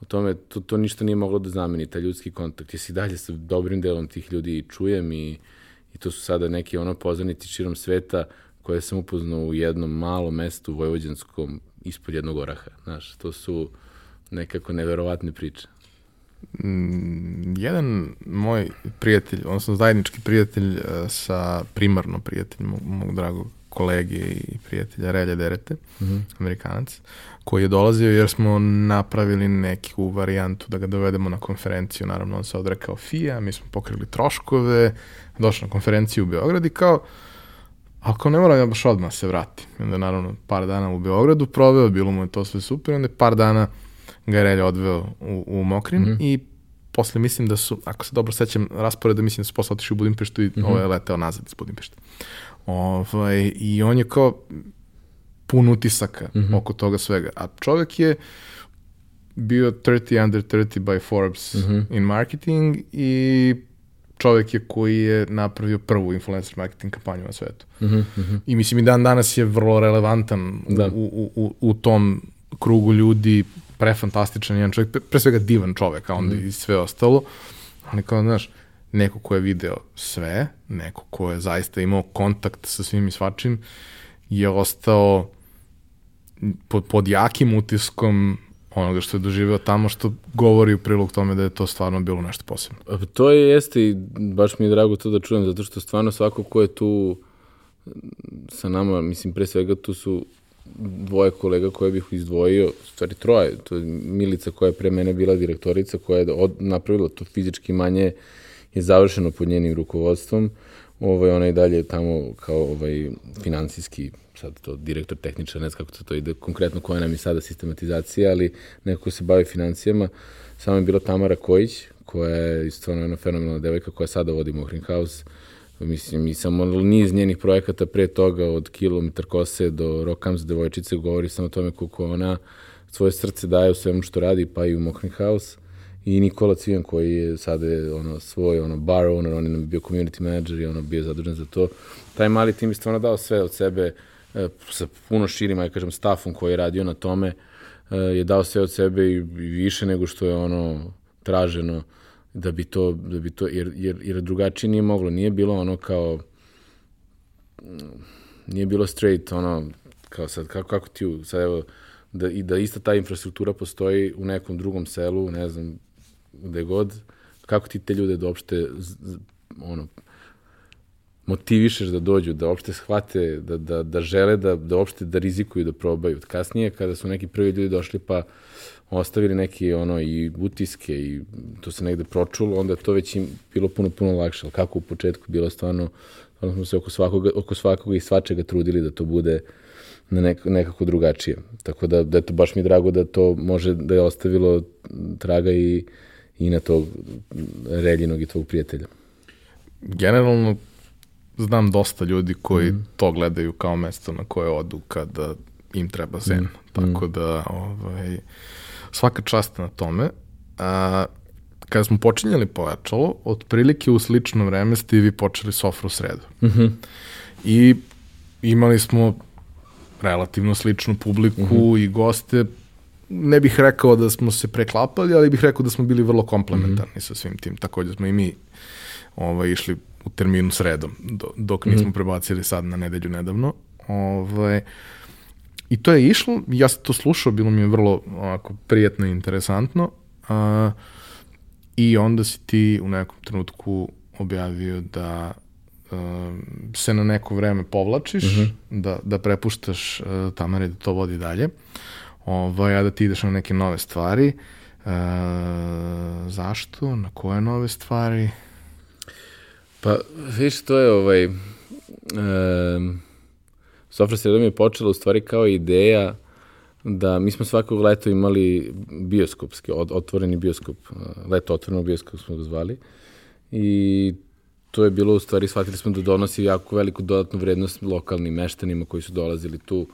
o tome, to, to ništa nije moglo da zameni, taj ljudski kontakt. Ja si dalje sa dobrim delom tih ljudi čujem i, i to su sada neki ono poznanici širom sveta koje sam upoznao u jednom malom mestu vojvođanskom ispod jednog oraha. Znaš, to su nekako neverovatne priče. Mm, jedan moj prijatelj, odnosno zajednički prijatelj uh, sa primarno prijatelj mog, mog dragog kolege i prijatelja Relja Derete, mm -hmm. amerikanac, koji je dolazio jer smo napravili neku varijantu da ga dovedemo na konferenciju, naravno on se odrekao FIA, mi smo pokrili troškove, došao na konferenciju u Beograd i kao, ako ne moram ja baš odmah se vratim. I onda naravno par dana u Beogradu proveo, bilo mu je to sve super, onda je par dana ga je Relja odveo u, u Mokrin mm -hmm. i posle mislim da su, ako se dobro sećam rasporeda, mislim da su posle otišli u Budimpeštu i mm -hmm. ovo je leteo nazad iz Budimpešta. Ovaj, I on je kao pun utisaka mm -hmm. oko toga svega. A čovek je bio 30 under 30 by Forbes mm -hmm. in marketing i čovek je koji je napravio prvu influencer marketing kampanju na svetu. Mm -hmm. I mislim i dan danas je vrlo relevantan da. u, u, u tom krugu ljudi, prefantastičan jedan čovjek, pre svega divan čovjek, a onda mm. i sve ostalo. Ali kao, znaš, neko ko je video sve, neko ko je zaista imao kontakt sa svim i svačim, je ostao pod, pod jakim utiskom onoga što je doživeo tamo, što govori u prilog tome da je to stvarno bilo nešto posebno. To je jeste i baš mi je drago to da čujem, zato što stvarno svako ko je tu sa nama, mislim, pre svega tu su dvoje kolega koje bih izdvojio, stvari troje, to je Milica koja je pre mene bila direktorica, koja je od, napravila to fizički manje, je završeno pod njenim rukovodstvom. ovaj, ona i dalje tamo kao ovaj, finansijski sad to direktor tehničar, ne znam kako to, to ide konkretno koja nam je sada sistematizacija, ali neko ko se bavi financijama, samo je bila Tamara Kojić, koja je stvarno jedna fenomenalna devojka koja sada vodi Mohrin House, mislim, i samo niz njenih projekata pre toga, od kilometar kose do Rockams devojčice, govori samo o tome koliko ona svoje srce daje u svemu što radi, pa i u Mohrin House. I Nikola Cvijan koji je sada je ono svoj ono bar owner, on je bio community manager i ono bio zadužen za to. Taj mali tim je stvarno dao sve od sebe e, sa puno širim, aj kažem, stafom koji je radio na tome, e, je dao sve od sebe i više nego što je ono traženo da bi to, da bi to jer, jer, jer drugačije nije moglo. Nije bilo ono kao, nije bilo straight, ono, kao sad, kako, kako ti, sad evo, da, i da ista ta infrastruktura postoji u nekom drugom selu, ne znam, gde god, kako ti te ljude da uopšte, ono, motivišeš da dođu, da uopšte shvate, da, da, da žele da, da uopšte da rizikuju, da probaju. Kasnije, kada su neki prvi ljudi došli, pa ostavili neke ono i utiske i to se negde pročulo, onda je to već im bilo puno, puno lakše. Ali kako u početku bilo stvarno, stvarno smo se oko svakoga, oko svakoga i svačega trudili da to bude na nek, nekako drugačije. Tako da, da to baš mi je drago da to može da je ostavilo traga i, i na tog reljinog i tvog prijatelja. Generalno, znam dosta ljudi koji mm. to gledaju kao mesto na koje odu kada im treba zen. Mm. Tako da, ovaj, svaka čast na tome. A, kada smo počinjali pojačalo, otprilike u slično vreme ste i vi počeli sofru sredu. Mm -hmm. I imali smo relativno sličnu publiku mm -hmm. i goste. Ne bih rekao da smo se preklapali, ali bih rekao da smo bili vrlo komplementarni mm -hmm. sa svim tim. Takođe smo i mi ovaj, išli u terminu sredom, do, dok nismo mm -hmm. prebacili sad na nedelju nedavno. Ovaj, I to je išlo, ja sam to slušao, bilo mi je vrlo onako, prijetno i interesantno. A, I onda si ti u nekom trenutku objavio da a, se na neko vreme povlačiš, uh mhm. -huh. da, da prepuštaš a, Tamari da to vodi dalje, ovaj, a da ti ideš na neke nove stvari. A, zašto? Na koje nove stvari? Pa, viš, to je ovaj... Um Sofra sredom je počela u stvari kao ideja da mi smo svakog leta imali bioskopski, otvoreni bioskop, leto otvoreno bioskop smo ga zvali i to je bilo u stvari, shvatili smo da donosi jako veliku dodatnu vrednost lokalnim meštanima koji su dolazili tu.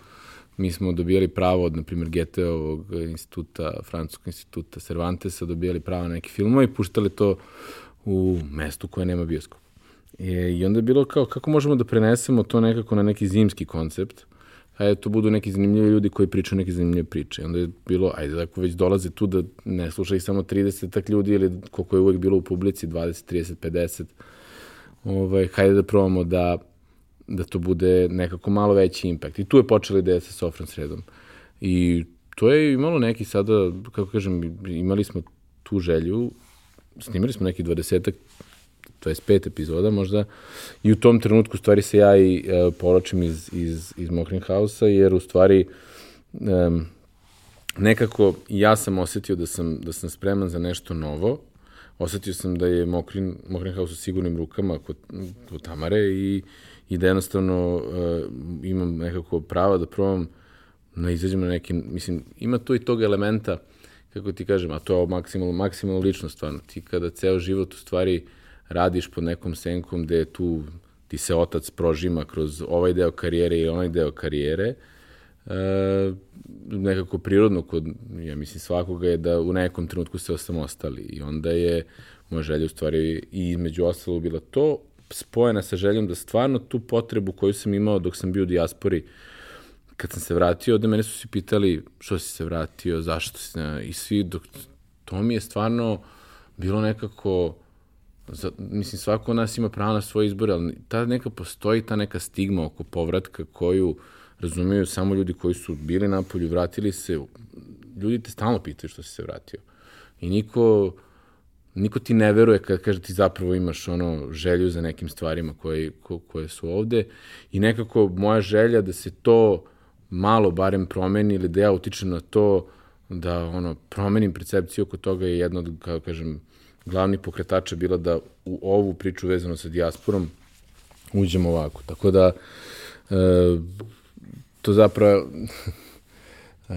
Mi smo dobijali pravo od, na primjer, GT-ovog instituta, Francuskog instituta Cervantesa, dobijali pravo na neki filmove i puštali to u mestu koje nema bioskop. E, I onda je bilo kao, kako možemo da prenesemo to nekako na neki zimski koncept, a to budu neki zanimljivi ljudi koji pričaju neke zanimljive priče. Onda je bilo, ajde, ako već dolaze tu da ne sluša ih samo 30 tak ljudi ili koliko je uvek bilo u publici, 20, 30, 50, ovaj, hajde da probamo da, da to bude nekako malo veći impakt. I tu je počela ideja sa Sofran sredom. I to je imalo neki sada, kako kažem, imali smo tu želju, snimali smo neki 20 25 epizoda možda, i u tom trenutku stvari se ja i e, poročim iz, iz, iz Mokrin House-a, jer u stvari e, nekako ja sam osetio da sam, da sam spreman za nešto novo, osetio sam da je Mokrin, Mokrin House u sigurnim rukama kod, kod Tamare i, i da jednostavno e, imam nekako pravo da probam na izađem na neki, mislim, ima to i tog elementa, kako ti kažem, a to je maksimalno, maksimalno lično stvarno. Ti kada ceo život u stvari uh, radiš pod nekom senkom gde tu ti se otac prožima kroz ovaj deo karijere i onaj deo karijere, e, nekako prirodno kod, ja mislim, svakoga je da u nekom trenutku se osamostali i onda je moja želja u stvari i između ostalo bila to, spojena sa željom da stvarno tu potrebu koju sam imao dok sam bio u dijaspori, kad sam se vratio, da mene su se pitali što si se vratio, zašto si, i svi, dok, to mi je stvarno bilo nekako, Za, mislim, svako od nas ima pravo na svoje izbore, ali ta neka postoji ta neka stigma oko povratka koju razumiju samo ljudi koji su bili na polju, vratili se, ljudi te stalno pitaju što si se vratio. I niko, niko ti ne veruje kad kaže ti zapravo imaš ono želju za nekim stvarima koje, ko, koje su ovde i nekako moja želja da se to malo barem promeni ili da ja utičem na to da ono promenim percepciju oko toga je jedno od, kao kažem, glavni pokretača bila da u ovu priču vezano sa dijasporom uđemo ovako. Tako da, e, to zapravo, e,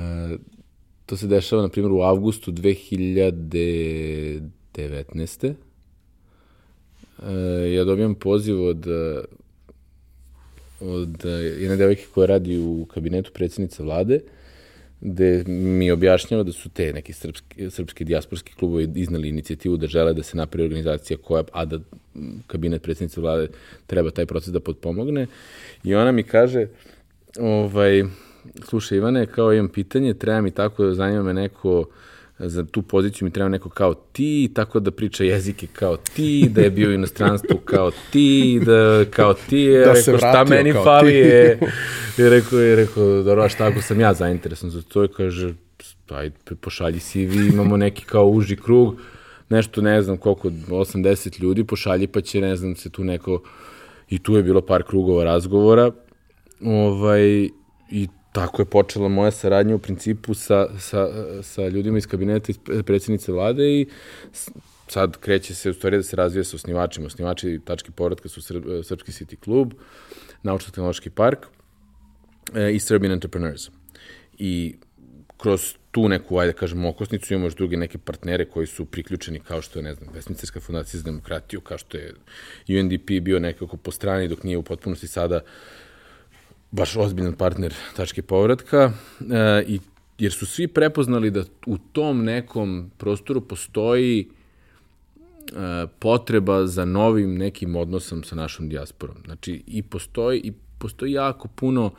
to se dešava, na primjer, u avgustu 2019. E, ja dobijam poziv od od jedne devojke koja radi u kabinetu predsjednice vlade, gde mi objašnjava da su te neki srpski, srpski dijasporski klubovi iznali inicijativu da žele da se napravi organizacija koja, a da kabinet predsjednice vlade treba taj proces da potpomogne. I ona mi kaže, ovaj, slušaj Ivane, kao imam pitanje, treba mi tako, zanima me neko za tu poziciju mi treba neko kao ti, tako da priča jezike kao ti, da je bio u inostranstvu kao ti, da kao ti, je, da rekao, šta meni fali je, i rekao, je rekao, dobro, šta ako sam ja zainteresan za to, i kaže, ajde, pošalji CV, imamo neki kao uži krug, nešto, ne znam koliko, 80 ljudi, pošalji pa će, ne znam, se tu neko, i tu je bilo par krugova razgovora, ovaj, i tako je počela moja saradnja u principu sa, sa, sa ljudima iz kabineta iz predsjednice vlade i sad kreće se u stvari da se razvija sa osnivačima. Osnivači tačke povratka su Srp, Srpski City klub, Naučno-tehnološki park e, i Serbian Entrepreneurs. I kroz tu neku, ajde da kažem, okosnicu imamo još druge neke partnere koji su priključeni kao što je, ne znam, Vesnicarska fundacija za demokratiju, kao što je UNDP bio nekako po strani dok nije u potpunosti sada uh, baš ozbiljan partner tačke povratka e, i jer su svi prepoznali da u tom nekom prostoru postoji e, potreba za novim nekim odnosom sa našom dijasporom. Znači, i postoji, i postoji jako puno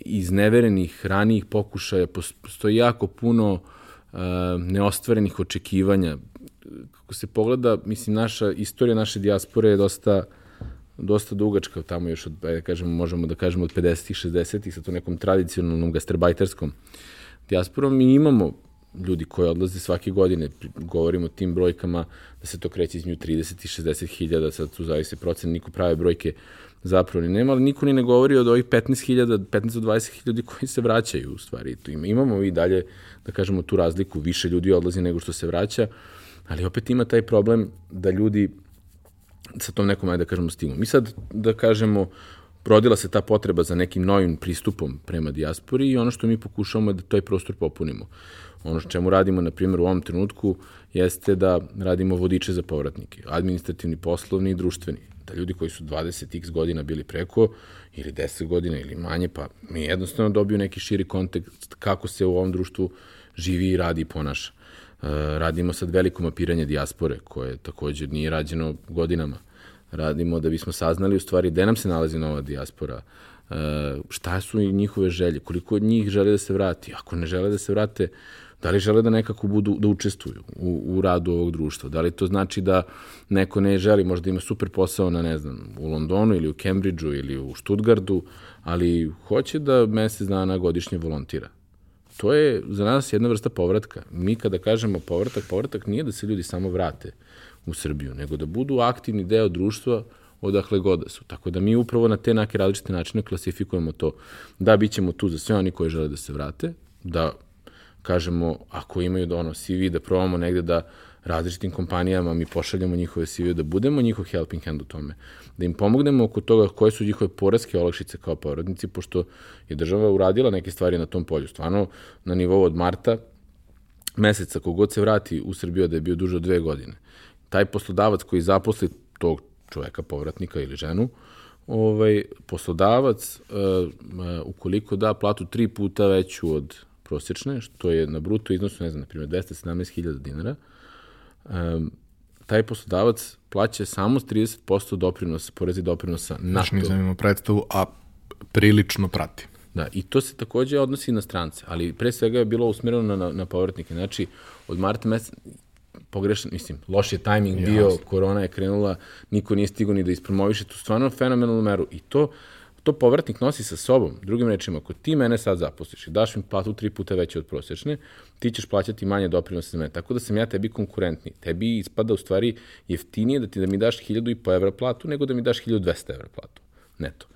izneverenih ranijih pokušaja, postoji jako puno e, neostvarenih očekivanja. Kako se pogleda, mislim, naša istorija naše dijaspore je dosta dosta dugačka, tamo još od, da kažemo, možemo da kažemo od 50-ih, 60-ih, sa to nekom tradicionalnom gastarbajterskom dijasporom i imamo ljudi koji odlaze svake godine, govorimo o tim brojkama, da se to kreće između 30 i 60 hiljada, sad tu zavise procen, niko prave brojke zapravo ni nema, ali niko ni ne govori od ovih 15 hiljada, 15 do 20 hiljada koji se vraćaju u stvari. Tu ima, imamo i dalje, da kažemo, tu razliku, više ljudi odlazi nego što se vraća, ali opet ima taj problem da ljudi sa tom nekom, ajde da kažemo, stilom. Mi sad, da kažemo, prodila se ta potreba za nekim novim pristupom prema dijaspori i ono što mi pokušavamo je da taj prostor popunimo. Ono što čemu radimo, na primjer, u ovom trenutku jeste da radimo vodiče za povratnike, administrativni, poslovni i društveni. Da ljudi koji su 20x godina bili preko, ili 10 godina ili manje, pa mi jednostavno dobiju neki širi kontekst kako se u ovom društvu živi i radi i ponaša. E, radimo sad veliko mapiranje dijaspore, koje takođe nije rađeno godinama. Radimo da bismo saznali u stvari gde nam se nalazi nova dijaspora, e, šta su i njihove želje, koliko od njih žele da se vrati. Ako ne žele da se vrate, da li žele da nekako budu, da učestvuju u, u radu ovog društva? Da li to znači da neko ne želi, možda ima super posao na, ne znam, u Londonu ili u Cambridgeu ili u Stuttgartu, ali hoće da mesec dana godišnje volontira to je za nas jedna vrsta povratka. Mi kada kažemo povratak, povratak nije da se ljudi samo vrate u Srbiju, nego da budu aktivni deo društva odakle god da su. Tako da mi upravo na te neke različite načine klasifikujemo to. Da, bit ćemo tu za sve oni koji žele da se vrate, da kažemo, ako imaju da ono CV, da probamo negde da različitim kompanijama mi pošaljamo njihove CV, da budemo njihov helping hand u tome da im pomognemo oko toga koje su njihove poreske olakšice kao porodnici, pošto je država uradila neke stvari na tom polju. Stvarno, na nivou od marta meseca, kogod se vrati u Srbiju da je bio duže od dve godine, taj poslodavac koji zaposli tog čoveka, povratnika ili ženu, ovaj, poslodavac, uh, uh, ukoliko da platu tri puta veću od prosječne, što je na bruto iznosu, ne znam, na primjer, 217.000 dinara, um, taj poslodavac plaća samo 30% doprinosa, porezi doprinosa na Znaš, mi zanimamo predstavu, a prilično prati. Da, i to se takođe odnosi na strance, ali pre svega je bilo usmjereno na, na, povratnike. Znači, od marta meseca, pogrešan, mislim, loš je tajming Jasne. bio, korona je krenula, niko nije stigo ni da ispromoviše tu stvarno fenomenalnu meru. I to, to povratnik nosi sa sobom. Drugim rečima, ako ti mene sad zaposliš i daš mi platu tri puta veće od prosječne, ti ćeš plaćati manje doprinose za mene. Tako da sam ja tebi konkurentni. Tebi ispada u stvari jeftinije da ti da mi daš 1000 i po evra platu nego da mi daš 1200 evra platu. Neto.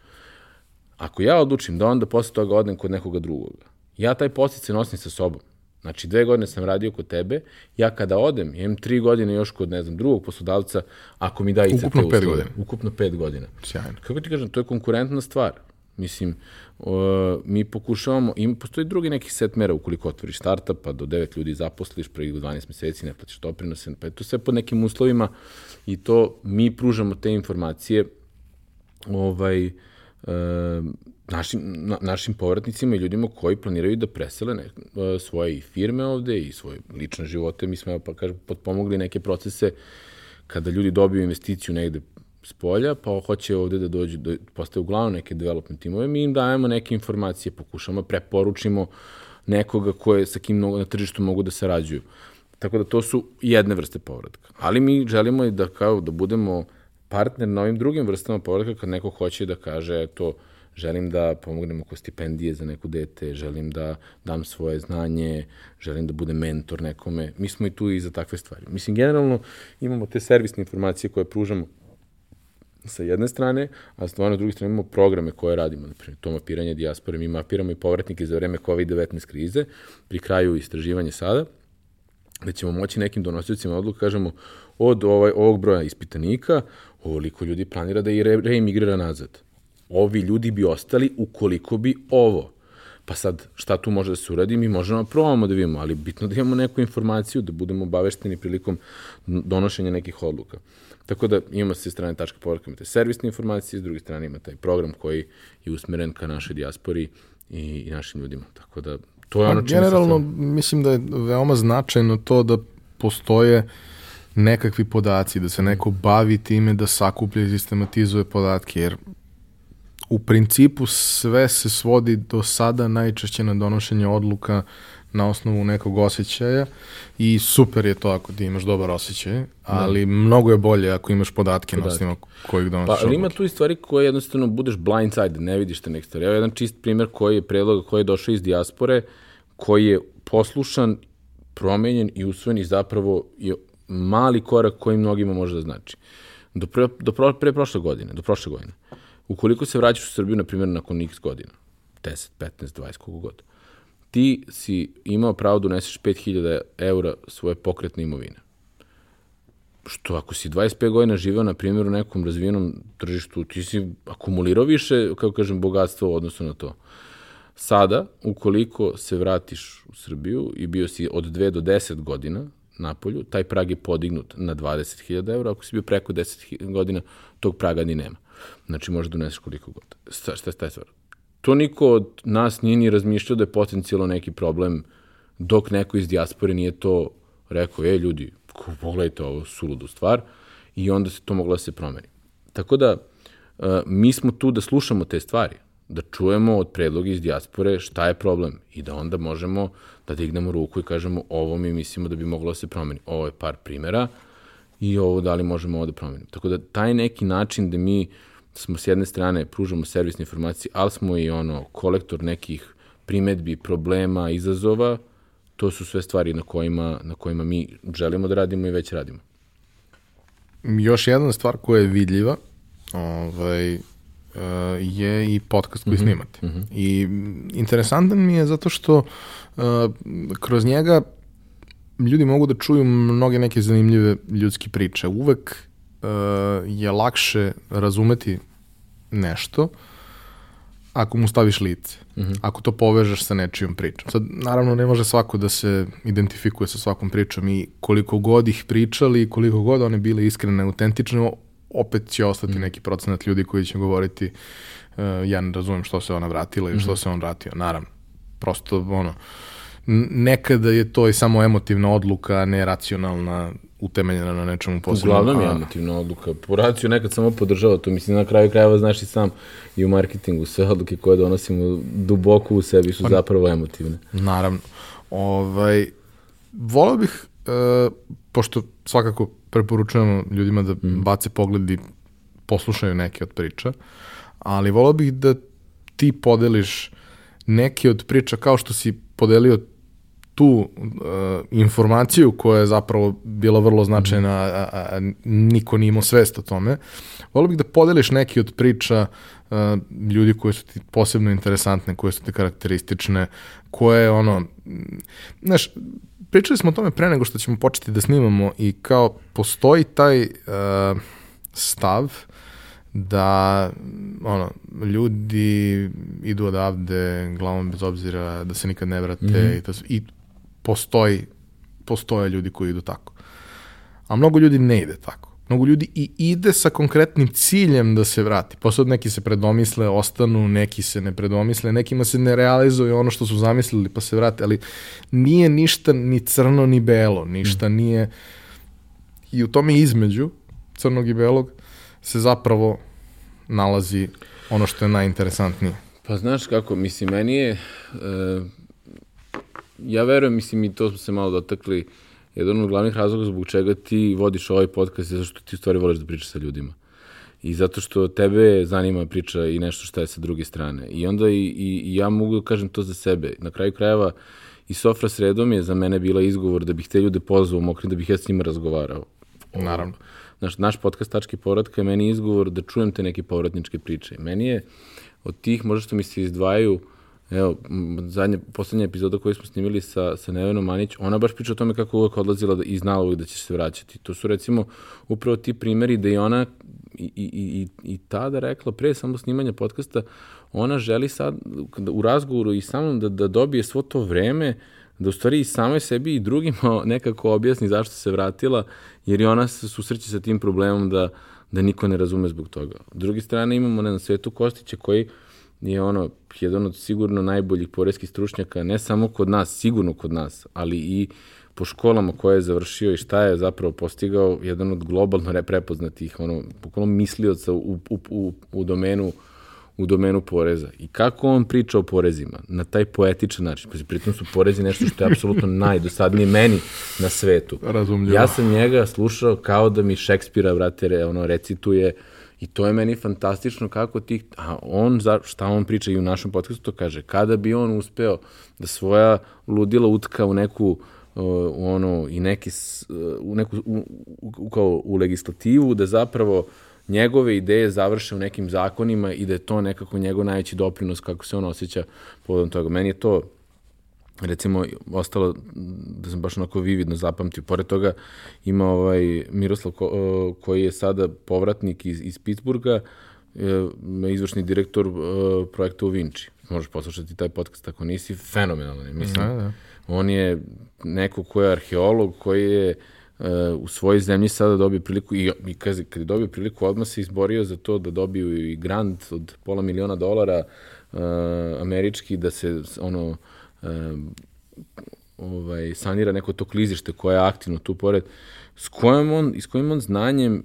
Ako ja odlučim da onda posle toga odem kod nekoga drugoga, ja taj postice nosim sa sobom. Znači, dve godine sam radio kod tebe, ja kada odem, ja imam tri godine još kod, ne znam, drugog poslodavca, ako mi da ICT Ukupno pet godina. Ukupno pet godina. Sjajno. Kako ti kažem, to je konkurentna stvar. Mislim, o, mi pokušavamo, ima, postoji drugi neki set mera ukoliko otvoriš startup, pa do 9 ljudi zaposliš, prvih 12 meseci ne platiš doprinose, pa je to sve pod nekim uslovima i to mi pružamo te informacije ovaj, e, našim, na, našim povratnicima i ljudima koji planiraju da presele ne, e, svoje i firme ovde i svoje lične živote. Mi smo, pa kažem, potpomogli neke procese kada ljudi dobiju investiciju negde s polja, pa hoće ovde da dođu, da postaju uglavnom neke development timove, mi im dajemo neke informacije, pokušamo, preporučimo nekoga koje, sa kim na tržištu mogu da sarađuju. Tako da to su jedne vrste povratka. Ali mi želimo i da kao da budemo partner na ovim drugim vrstama povratka kad neko hoće da kaže eto želim da pomognem oko stipendije za neku dete, želim da dam svoje znanje, želim da budem mentor nekome. Mi smo i tu i za takve stvari. Mislim, generalno imamo te servisne informacije koje pružamo sa jedne strane, a stvarno na druge strane imamo programe koje radimo, na primjer, to mapiranje dijaspore, mi mapiramo i povratnike za vreme COVID-19 krize, pri kraju istraživanja sada, da ćemo moći nekim donosiocima odluka, kažemo, od ovaj, ovog broja ispitanika, ovoliko ljudi planira da i re, reimigrira nazad. Ovi ljudi bi ostali ukoliko bi ovo. Pa sad, šta tu može da se uradi, mi možemo da probamo da vidimo, ali bitno da imamo neku informaciju, da budemo obavešteni prilikom donošenja nekih odluka. Tako da imamo sa strane tačka povratka, imate servisne informacije, s druge strane ima taj program koji je usmeren ka našoj dijaspori i, i našim ljudima. Tako da to je ono čime Generalno, mislim da je veoma značajno to da postoje nekakvi podaci, da se neko bavi time da sakuplja i sistematizuje podatke, jer u principu sve se svodi do sada najčešće na donošenje odluka na osnovu nekog osjećaja i super je to ako ti imaš dobar osjećaj, ali da. mnogo je bolje ako imaš podatke, podatke. na osnovu kojih donosiš Pa, ali ima tu i stvari koje jednostavno budeš blindside, ne vidiš te neke stvari. Evo jedan čist primjer koji je predlog koji je došao iz dijaspore, koji je poslušan, promenjen i usvojen i zapravo je mali korak koji mnogima može da znači. Do, pre, do pro, pre prošle godine, do prošle godine, ukoliko se vraćaš u Srbiju, na primjer, nakon x godina, 10, 15, 20, koliko god, ti si imao pravo da uneseš 5000 eura svoje pokretne imovine. Što ako si 25 godina živeo, na primjer, u nekom razvijenom tržištu, ti si akumulirao više, kako kažem, bogatstvo u odnosu na to. Sada, ukoliko se vratiš u Srbiju i bio si od 2 do 10 godina na polju, taj prag je podignut na 20.000 eura, ako si bio preko 10 godina, tog praga ni nema. Znači, možeš da uneseš koliko god. Šta, šta je taj stvar? To niko od nas nije ni razmišljao da je potencijalno neki problem dok neko iz dijaspore nije to rekao, e, ljudi, pogledajte ovo suludu stvar i onda se to moglo da se promeni. Tako da, mi smo tu da slušamo te stvari, da čujemo od predloga iz dijaspore šta je problem i da onda možemo da dignemo ruku i kažemo ovo mi mislimo da bi moglo da se promeni. Ovo je par primera i ovo da li možemo ovo da promenimo. Tako da taj neki način da mi smo s jedne strane pružamo servisne informacije, ali smo i ono kolektor nekih primetbi, problema, izazova, to su sve stvari na kojima, na kojima mi želimo da radimo i već radimo. Još jedna stvar koja je vidljiva ovaj, je i podcast koji mm -hmm. snimate. Mm -hmm. I interesantan mi je zato što uh, kroz njega ljudi mogu da čuju mnoge neke zanimljive ljudske priče. Uvek uh, je lakše razumeti nešto ako mu staviš lice, mm -hmm. ako to povežeš sa nečijom pričom. Sad, naravno, ne može svako da se identifikuje sa svakom pričom i koliko god ih pričali, koliko god one bile iskrene, autentične, opet će ostati mm. neki procenat ljudi koji će govoriti uh, ja ne razumem što se ona vratila ili što mm. se on vratio. Naravno, prosto ono, nekada je to i samo emotivna odluka, ne racionalna, utemeljena na nečemu posebnom. Uglavnom je emotivna odluka. Po raciju nekad samo podržava to. Mislim, na kraju krajeva znaš i sam i u marketingu. Sve odluke koje donosimo duboko u sebi su pa, zapravo emotivne. Naravno. Ovaj, volao bih, uh, pošto svakako preporučujemo ljudima da mm. bace pogled i poslušaju neke od priča, ali volao bih da ti podeliš neke od priča kao što si podelio tu uh, informaciju koja je zapravo bila vrlo značajna, a, a, a niko nije imao svest o tome. Volio bih da podeliš neki od priča uh, ljudi koji su ti posebno interesantne, koje su ti karakteristične, koje ono, mm, znaš, pričali smo o tome pre nego što ćemo početi da snimamo i kao postoji taj uh, stav da ono, ljudi idu odavde glavom bez obzira da se nikad ne vrate mm -hmm. i, to, i postoji, postoje ljudi koji idu tako. A mnogo ljudi ne ide tako. Mnogo ljudi i ide sa konkretnim ciljem da se vrati. Posle neki se predomisle, ostanu, neki se ne predomisle, nekima se ne realizuje ono što su zamislili pa se vrate, ali nije ništa ni crno ni belo, ništa mm. nije i u tome između crnog i belog se zapravo nalazi ono što je najinteresantnije. Pa znaš kako, mislim, meni je, e, ja verujem, mislim, i to smo se malo dotakli, jedan od glavnih razloga zbog čega ti vodiš ovaj podcast je zato što ti u stvari voliš da pričaš sa ljudima. I zato što tebe zanima priča i nešto što je sa druge strane. I onda i, i, i ja mogu da kažem to za sebe. Na kraju krajeva i Sofra sredom je za mene bila izgovor da bih te ljude pozvao mokrim, da bih ja s njima razgovarao. Naravno. Naš, naš podcast Tačke povratka je meni izgovor da čujem te neke povratničke priče. Meni je od tih, možda što mi se izdvajaju, uh, Evo, zadnja, poslednja epizoda koju smo snimili sa, sa Nevenom Manić, ona baš priča o tome kako uvek odlazila da, i znala uvek da će se vraćati. To su recimo upravo ti primeri da i ona i, i, i, i tada rekla pre samo snimanja podcasta, ona želi sad u razgovoru i samom da, da dobije svo to vreme, da u stvari i samoj sebi i drugima nekako objasni zašto se vratila, jer i ona se susreće sa tim problemom da, da niko ne razume zbog toga. S druge strane imamo ne, na svetu Kostića koji je ono jedan od sigurno najboljih poreskih stručnjaka, ne samo kod nas, sigurno kod nas, ali i po školama koje je završio i šta je zapravo postigao jedan od globalno prepoznatih, ono, bukvalno mislioca u, u, u, u domenu u domenu poreza. I kako on priča o porezima? Na taj poetičan način. Pa pritom su porezi nešto što je apsolutno najdosadnije meni na svetu. Razumljivo. Ja sam njega slušao kao da mi Šekspira, vrate, ono, recituje uh, I to je meni fantastično kako ti, a on, šta on priča i u našem podcastu, to kaže, kada bi on uspeo da svoja ludila utka u neku u ono i neki u neku u, u, kao u legislativu da zapravo njegove ideje završe u nekim zakonima i da je to nekako njegov najveći doprinos kako se on osjeća povodom toga. Meni je to recimo ostalo da sam baš onako vividno zapamtio. Pored toga ima ovaj Miroslav ko, koji je sada povratnik iz, iz Pittsburgha, izvršni direktor projekta u Vinci. Možeš poslušati taj podcast ako nisi, fenomenalan Mislim, da, da. on je neko ko je arheolog, koji je u svojoj zemlji sada dobio priliku i, i kad, kad je dobio priliku odmah se izborio za to da dobiju i grant od pola miliona dolara uh, američki da se ono ovaj, sanira neko to klizište koje je aktivno tu pored, s kojim on, s kojim on znanjem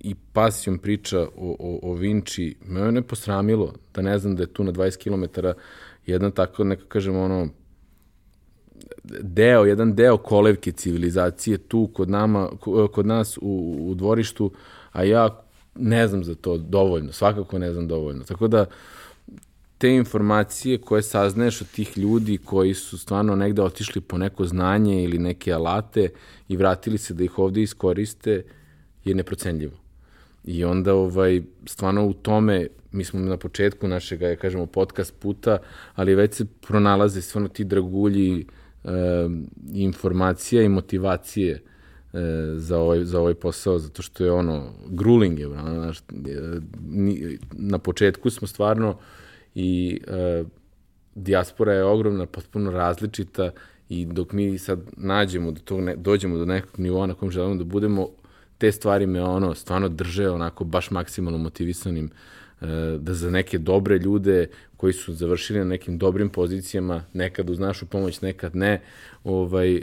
i pasijom priča o, o, o Vinči, me ne posramilo da ne znam da je tu na 20 km jedan tako, neka kažemo, ono, deo, jedan deo kolevke civilizacije tu kod, nama, kod nas u, u dvorištu, a ja ne znam za to dovoljno, svakako ne znam dovoljno. Tako da, te informacije koje saznaješ od tih ljudi koji su stvarno negde otišli po neko znanje ili neke alate i vratili se da ih ovde iskoriste je neprocenljivo. I onda ovaj, stvarno u tome, mi smo na početku našeg, ja kažemo, podcast puta, ali već se pronalaze stvarno ti dragulji e, informacija i motivacije e, za, ovaj, za ovaj posao, zato što je ono, gruling je, znaš, na početku smo stvarno i e, dijaspora je ogromna, potpuno različita i dok mi sad nađemo do tog, ne, dođemo do nekog nivoa na kojem želimo da budemo, te stvari me ono stvarno drže onako baš maksimalno motivisanim e, da za neke dobre ljude koji su završili na nekim dobrim pozicijama, nekad uz našu pomoć, nekad ne, ovaj,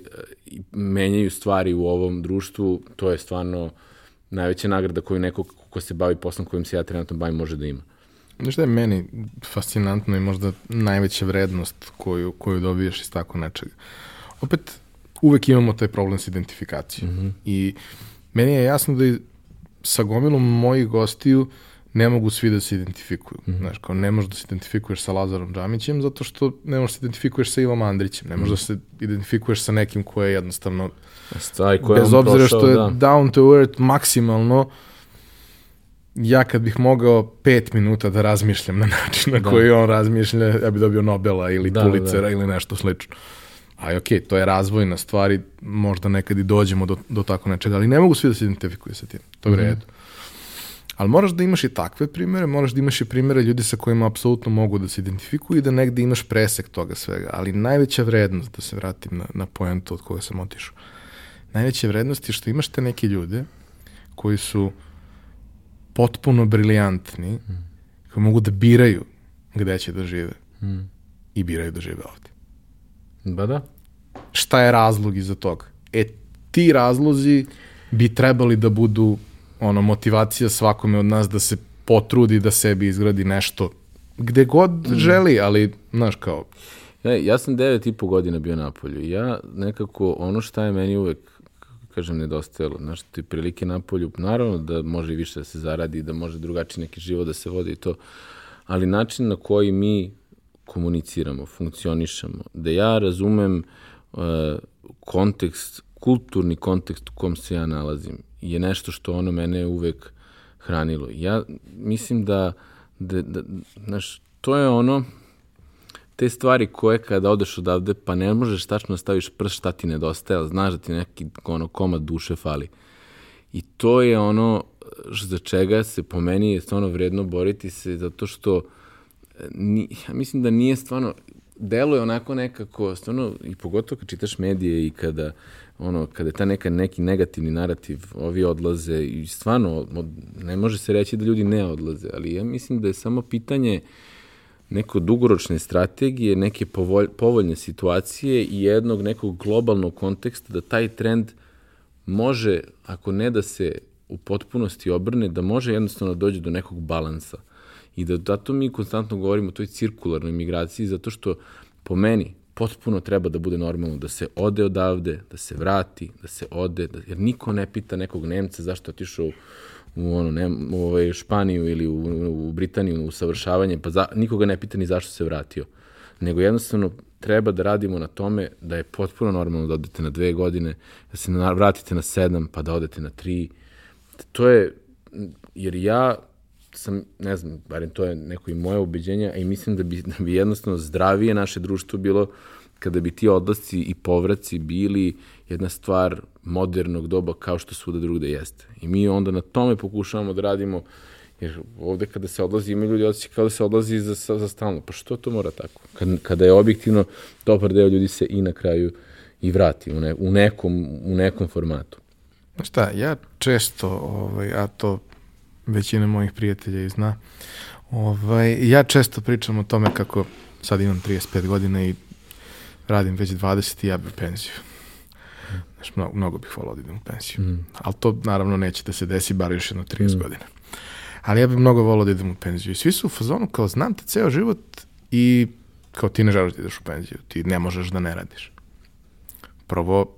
menjaju stvari u ovom društvu, to je stvarno najveća nagrada koju neko ko se bavi poslom kojim se ja trenutno bavim može da ima. Znaš da je meni fascinantno i možda najveća vrednost koju, koju dobiješ iz tako nečega? Opet, uvek imamo taj problem s identifikacijom. Mm -hmm. I meni je jasno da i sa gomilom mojih gostiju ne mogu svi da se identifikuju. Mm -hmm. Znaš, kao ne možeš da se identifikuješ sa Lazarom Džamićem zato što ne možeš da se identifikuješ sa Ivom Andrićem. Ne možeš mm -hmm. da se identifikuješ sa nekim ko je jednostavno Staj, koje bez obzira prošao, što je da. down to earth maksimalno ja kad bih mogao pet minuta da razmišljam na način na Da. koji on razmišlja, ja bih dobio Nobela ili Da, Pulitzera da. ili nešto slično. A okej, to je razvojna stvar i možda nekad i dođemo do, do tako nečega, ali ne mogu svi da se identifikuju sa tim. To je u Mhm. redu. Ali moraš da imaš i takve primere, moraš da imaš i primere ljudi sa kojima apsolutno mogu da se identifikuju i da negde imaš presek toga svega. Ali najveća vrednost, da se vratim na, na pojentu od koga sam otišao, najveća vrednost je što imaš te neke ljude koji su potpuno briljantni, koji mogu da biraju gde će da žive i biraju da žive ovde. Ba da. Šta je razlog iza toga? E, ti razlozi bi trebali da budu ono, motivacija svakome od nas da se potrudi da sebi izgradi nešto gde god želi, ali, znaš, kao, Ja, ja sam devet i po godina bio na polju. Ja nekako, ono šta je meni uvek, kažem, nedostajalo, znaš, ti prilike na polju, naravno da može i više da se zaradi, da može drugačiji neki život da se vodi i to, ali način na koji mi komuniciramo, funkcionišemo, da ja razumem uh, kontekst, kulturni kontekst u kom se ja nalazim, je nešto što ono mene uvek hranilo. Ja mislim da, da, da znaš, to je ono, te stvari koje kada odeš odavde, pa ne možeš tačno da staviš prst šta ti nedostaje, ali znaš da ti neki ono, komad duše fali. I to je ono za čega se po meni je stvarno vredno boriti se, zato što e, ni, ja mislim da nije stvarno, deluje onako nekako, stvarno, i pogotovo kad čitaš medije i kada, ono, kada je ta neka, neki negativni narativ, ovi odlaze i stvarno, ne može se reći da ljudi ne odlaze, ali ja mislim da je samo pitanje neko dugoročne strategije, neke povolj, povoljne situacije i jednog nekog globalnog konteksta da taj trend može, ako ne da se u potpunosti obrne, da može jednostavno dođe do nekog balansa. I da zato mi konstantno govorimo o toj cirkularnoj migraciji, zato što po meni potpuno treba da bude normalno da se ode odavde, da se vrati, da se ode, da, jer niko ne pita nekog Nemca zašto je otišao u, u, ono, ne, ovaj, Španiju ili u, u Britaniju u savršavanje, pa za, nikoga ne pita ni zašto se vratio. Nego jednostavno treba da radimo na tome da je potpuno normalno da odete na dve godine, da se na, vratite na sedam, pa da odete na tri. To je, jer ja sam, ne znam, barem to je neko i moje ubeđenje, a i mislim da bi, da bi jednostavno zdravije naše društvo bilo kada bi ti odlasci i povraci bili jedna stvar modernog doba kao što svuda drugde jeste. I mi onda na tome pokušavamo da radimo, jer ovde kada se odlazi, ima ljudi osjećaj kao da se odlazi za, za stalno. Pa što to mora tako? Kad, kada je objektivno, dobar deo ljudi se i na kraju i vrati u, ne, u, nekom, u nekom formatu. Šta, ja često, ovaj, a to većina mojih prijatelja i zna, ovaj, ja često pričam o tome kako sad imam 35 godina i radim već 20 i ja bih penziju. Znaš, mnogo, mnogo bih volao da idem u penziju. Mm. Ali to naravno neće da se desi bar još jedno 30 mm. godina. Ali ja bih mnogo volao da idem u penziju. I svi su u fazonu kao znam te ceo život i kao ti ne želiš da ideš u penziju. Ti ne možeš da ne radiš. Prvo,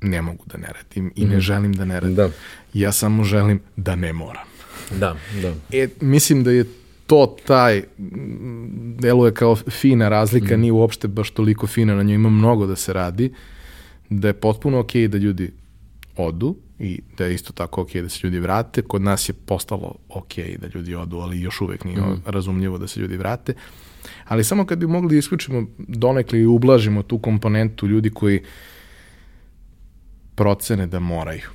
ne mogu da ne radim i ne želim da ne radim. Da. Ja samo želim da ne moram. Da, da. E, mislim da je to taj, mm, deluje kao fina razlika, nije uopšte baš toliko fina, na njoj ima mnogo da se radi, da je potpuno okej da ljudi odu i da je isto tako okej da se ljudi vrate. Kod nas je postalo okej da ljudi odu, ali još uvek nije razumljivo da se ljudi vrate. Ali samo kad bi mogli da isključimo donekle i ublažimo tu komponentu ljudi koji procene da moraju.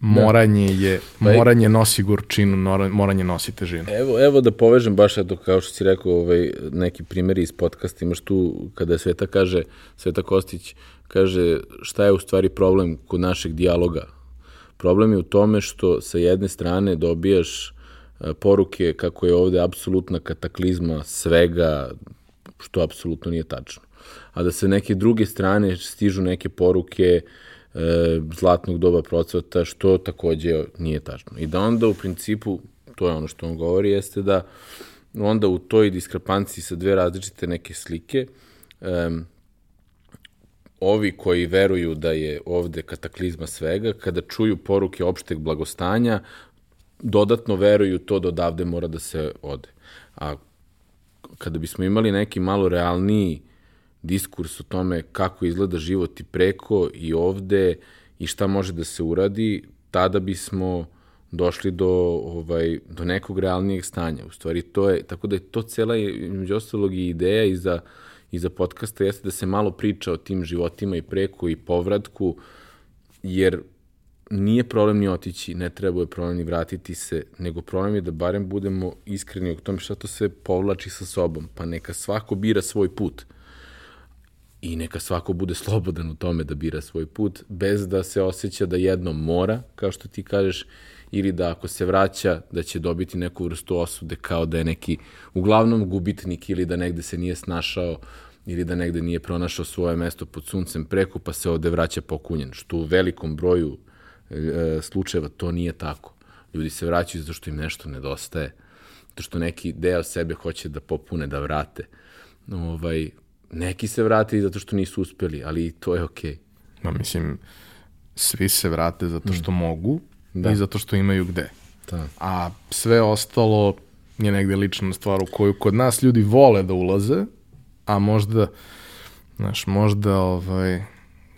Moranje je, Pa moranje nosi gorčinu, moranje nosi težinu. Evo, evo da povežem baš eto, kao što si rekao, ovaj, neki primjeri iz podcasta, imaš tu kada Sveta kaže, Sveta Kostić kaže šta je u stvari problem kod našeg dijaloga. Problem je u tome što sa jedne strane dobijaš e, poruke kako je ovde apsolutna kataklizma svega, što apsolutno nije tačno. A da se neke druge strane stižu neke poruke e, zlatnog doba procvata, što takođe nije tačno. I da onda u principu, to je ono što on govori, jeste da onda u toj diskrepanciji sa dve različite neke slike, em, ovi koji veruju da je ovde kataklizma svega, kada čuju poruke opšteg blagostanja, dodatno veruju to da odavde mora da se ode. A kada bismo imali neki malo realniji diskurs o tome kako izgleda život i preko i ovde i šta može da se uradi, tada bismo došli do, ovaj, do nekog realnijeg stanja. U stvari, to je, tako da je to cela, među ostalog, i ideja i za, i za podcasta jeste da se malo priča o tim životima i preko i povratku, jer nije problem ni otići, ne treba je problem ni vratiti se, nego problem je da barem budemo iskreni o tome šta to sve povlači sa sobom, pa neka svako bira svoj put i neka svako bude slobodan u tome da bira svoj put, bez da se osjeća da jedno mora, kao što ti kažeš, ili da ako se vraća, da će dobiti neku vrstu osude kao da je neki uglavnom gubitnik ili da negde se nije snašao ili da negde nije pronašao svoje mesto pod suncem preko, pa se ovde vraća pokunjen, što u velikom broju e, slučajeva to nije tako. Ljudi se vraćaju zato što im nešto nedostaje, zato što neki deo sebe hoće da popune, da vrate. Ovaj, neki se vrate i zato što nisu uspeli, ali to je okej. Okay. No, mislim, svi se vrate zato što mm. mogu da. i zato što imaju gde. Da. A sve ostalo je negde lična stvar u koju kod nas ljudi vole da ulaze, a možda, znaš, možda ovaj,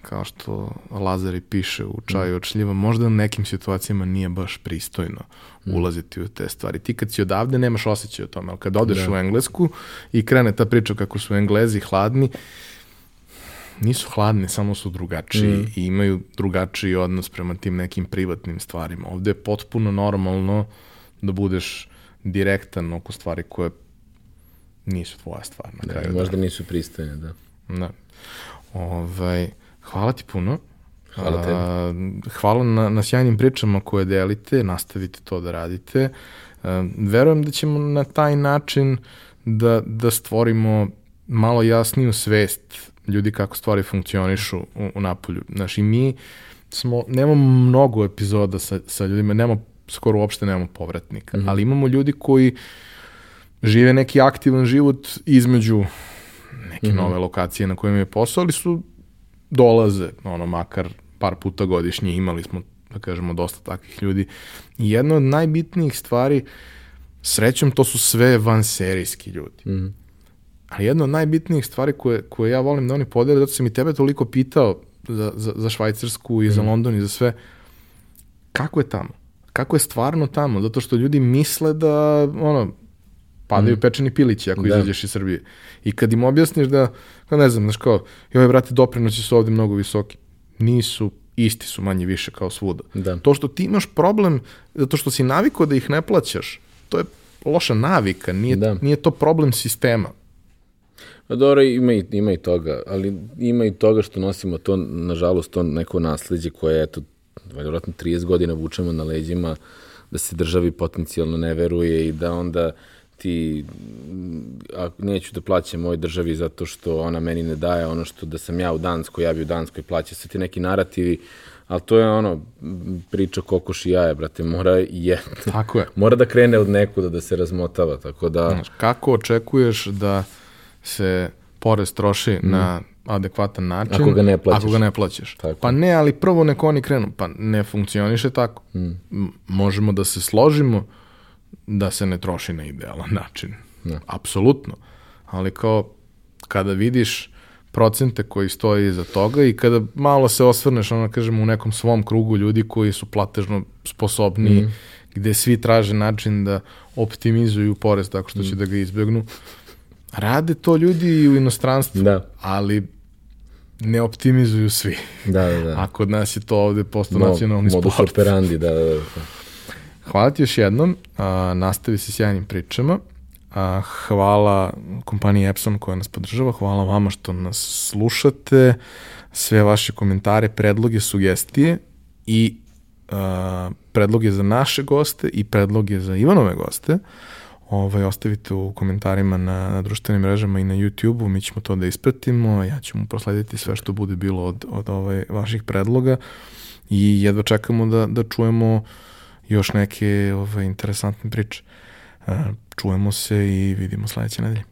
kao što Lazari piše u čaju od šljiva, možda u nekim situacijama nije baš pristojno mm. ulaziti u te stvari. Ti kad si odavde nemaš osjećaj o tome, ali kad odeš da. u Englesku i krene ta priča kako su Englezi hladni, nisu hladni, samo su drugačiji mm. i imaju drugačiji odnos prema tim nekim privatnim stvarima. Ovde je potpuno normalno da budeš direktan oko stvari koje nisu tvoja stvar. Na da, možda da. nisu pristojne, da. Da. Ovaj, Hvala ti puno. Hvala te. A, hvala na, na sjajnim pričama koje delite, nastavite to da radite. A, verujem da ćemo na taj način da, da stvorimo malo jasniju svest ljudi kako stvari funkcionišu u, u napolju. Znaš, i mi smo, nemamo mnogo epizoda sa, sa ljudima, nemamo, skoro uopšte nemamo povratnika, mm -hmm. ali imamo ljudi koji žive neki aktivan život između neke mm -hmm. nove lokacije na kojima je posao, ali su dolaze, ono, makar par puta godišnje, imali smo, da kažemo, dosta takvih ljudi. I jedna od najbitnijih stvari, srećom, to su sve vanserijski ljudi. Mm. Ali jedna od najbitnijih stvari koje, koje ja volim da oni podele, zato sam i tebe toliko pitao za, za, za Švajcarsku i mm. za mhm. London i za sve, kako je tamo? Kako je stvarno tamo? Zato što ljudi misle da, ono, padaju mm. pečeni pilići ako da. izađeš iz Srbije. I kad im objasniš da, da ne znam, znaš kao, joj, brate, doprinoći su ovde mnogo visoki. Nisu, isti su manje više kao svuda. Da. To što ti imaš problem, zato što si navikao da ih ne plaćaš, to je loša navika, nije, da. nije to problem sistema. Pa dobro, ima i, ima i toga, ali ima i toga što nosimo to, nažalost, to neko nasledđe koje, eto, vjerojatno 30 godina vučemo na leđima, da se državi potencijalno ne veruje i da onda ti a, neću da plaćam ovoj državi zato što ona meni ne daje ono što da sam ja u Danskoj, ja bi u Danskoj plaća se ti neki narativi, ali to je ono priča kokoš i jaje, brate, mora je. Tako je. mora da krene od nekuda da se razmotava, tako da... Znaš, kako očekuješ da se porez troši mm. na adekvatan način ako ga ne plaćaš. Ako ga ne plaćaš. Tako. Pa ne, ali prvo neko oni krenu. Pa ne funkcioniše tako. Mm. Možemo da se složimo da se ne troši na idealan način. Ne. Apsolutno. Ali kao kada vidiš procente koji stoje iza toga i kada malo se osvrneš, ono kažemo, u nekom svom krugu ljudi koji su platežno sposobni, mm. gde svi traže način da optimizuju porez tako što mm. će da ga izbjegnu. Rade to ljudi i u inostranstvu, da. ali ne optimizuju svi. Da, da, da. A kod nas je to ovde posto no, nacionalni sport. Modus operandi, da, da, da. Hvala ti još jednom, a, nastavi se sjajnim pričama. A, hvala kompaniji Epson koja nas podržava, hvala vama što nas slušate, sve vaše komentare, predloge, sugestije i a, predloge za naše goste i predloge za Ivanove goste. Ovaj, ostavite u komentarima na, na društvenim mrežama i na YouTube-u, mi ćemo to da ispratimo, ja ću mu proslediti sve što bude bilo od, od ovaj, vaših predloga i jedva čekamo da, da čujemo uh, još neke ove, interesantne priče. Čujemo se i vidimo sledeće nedelje.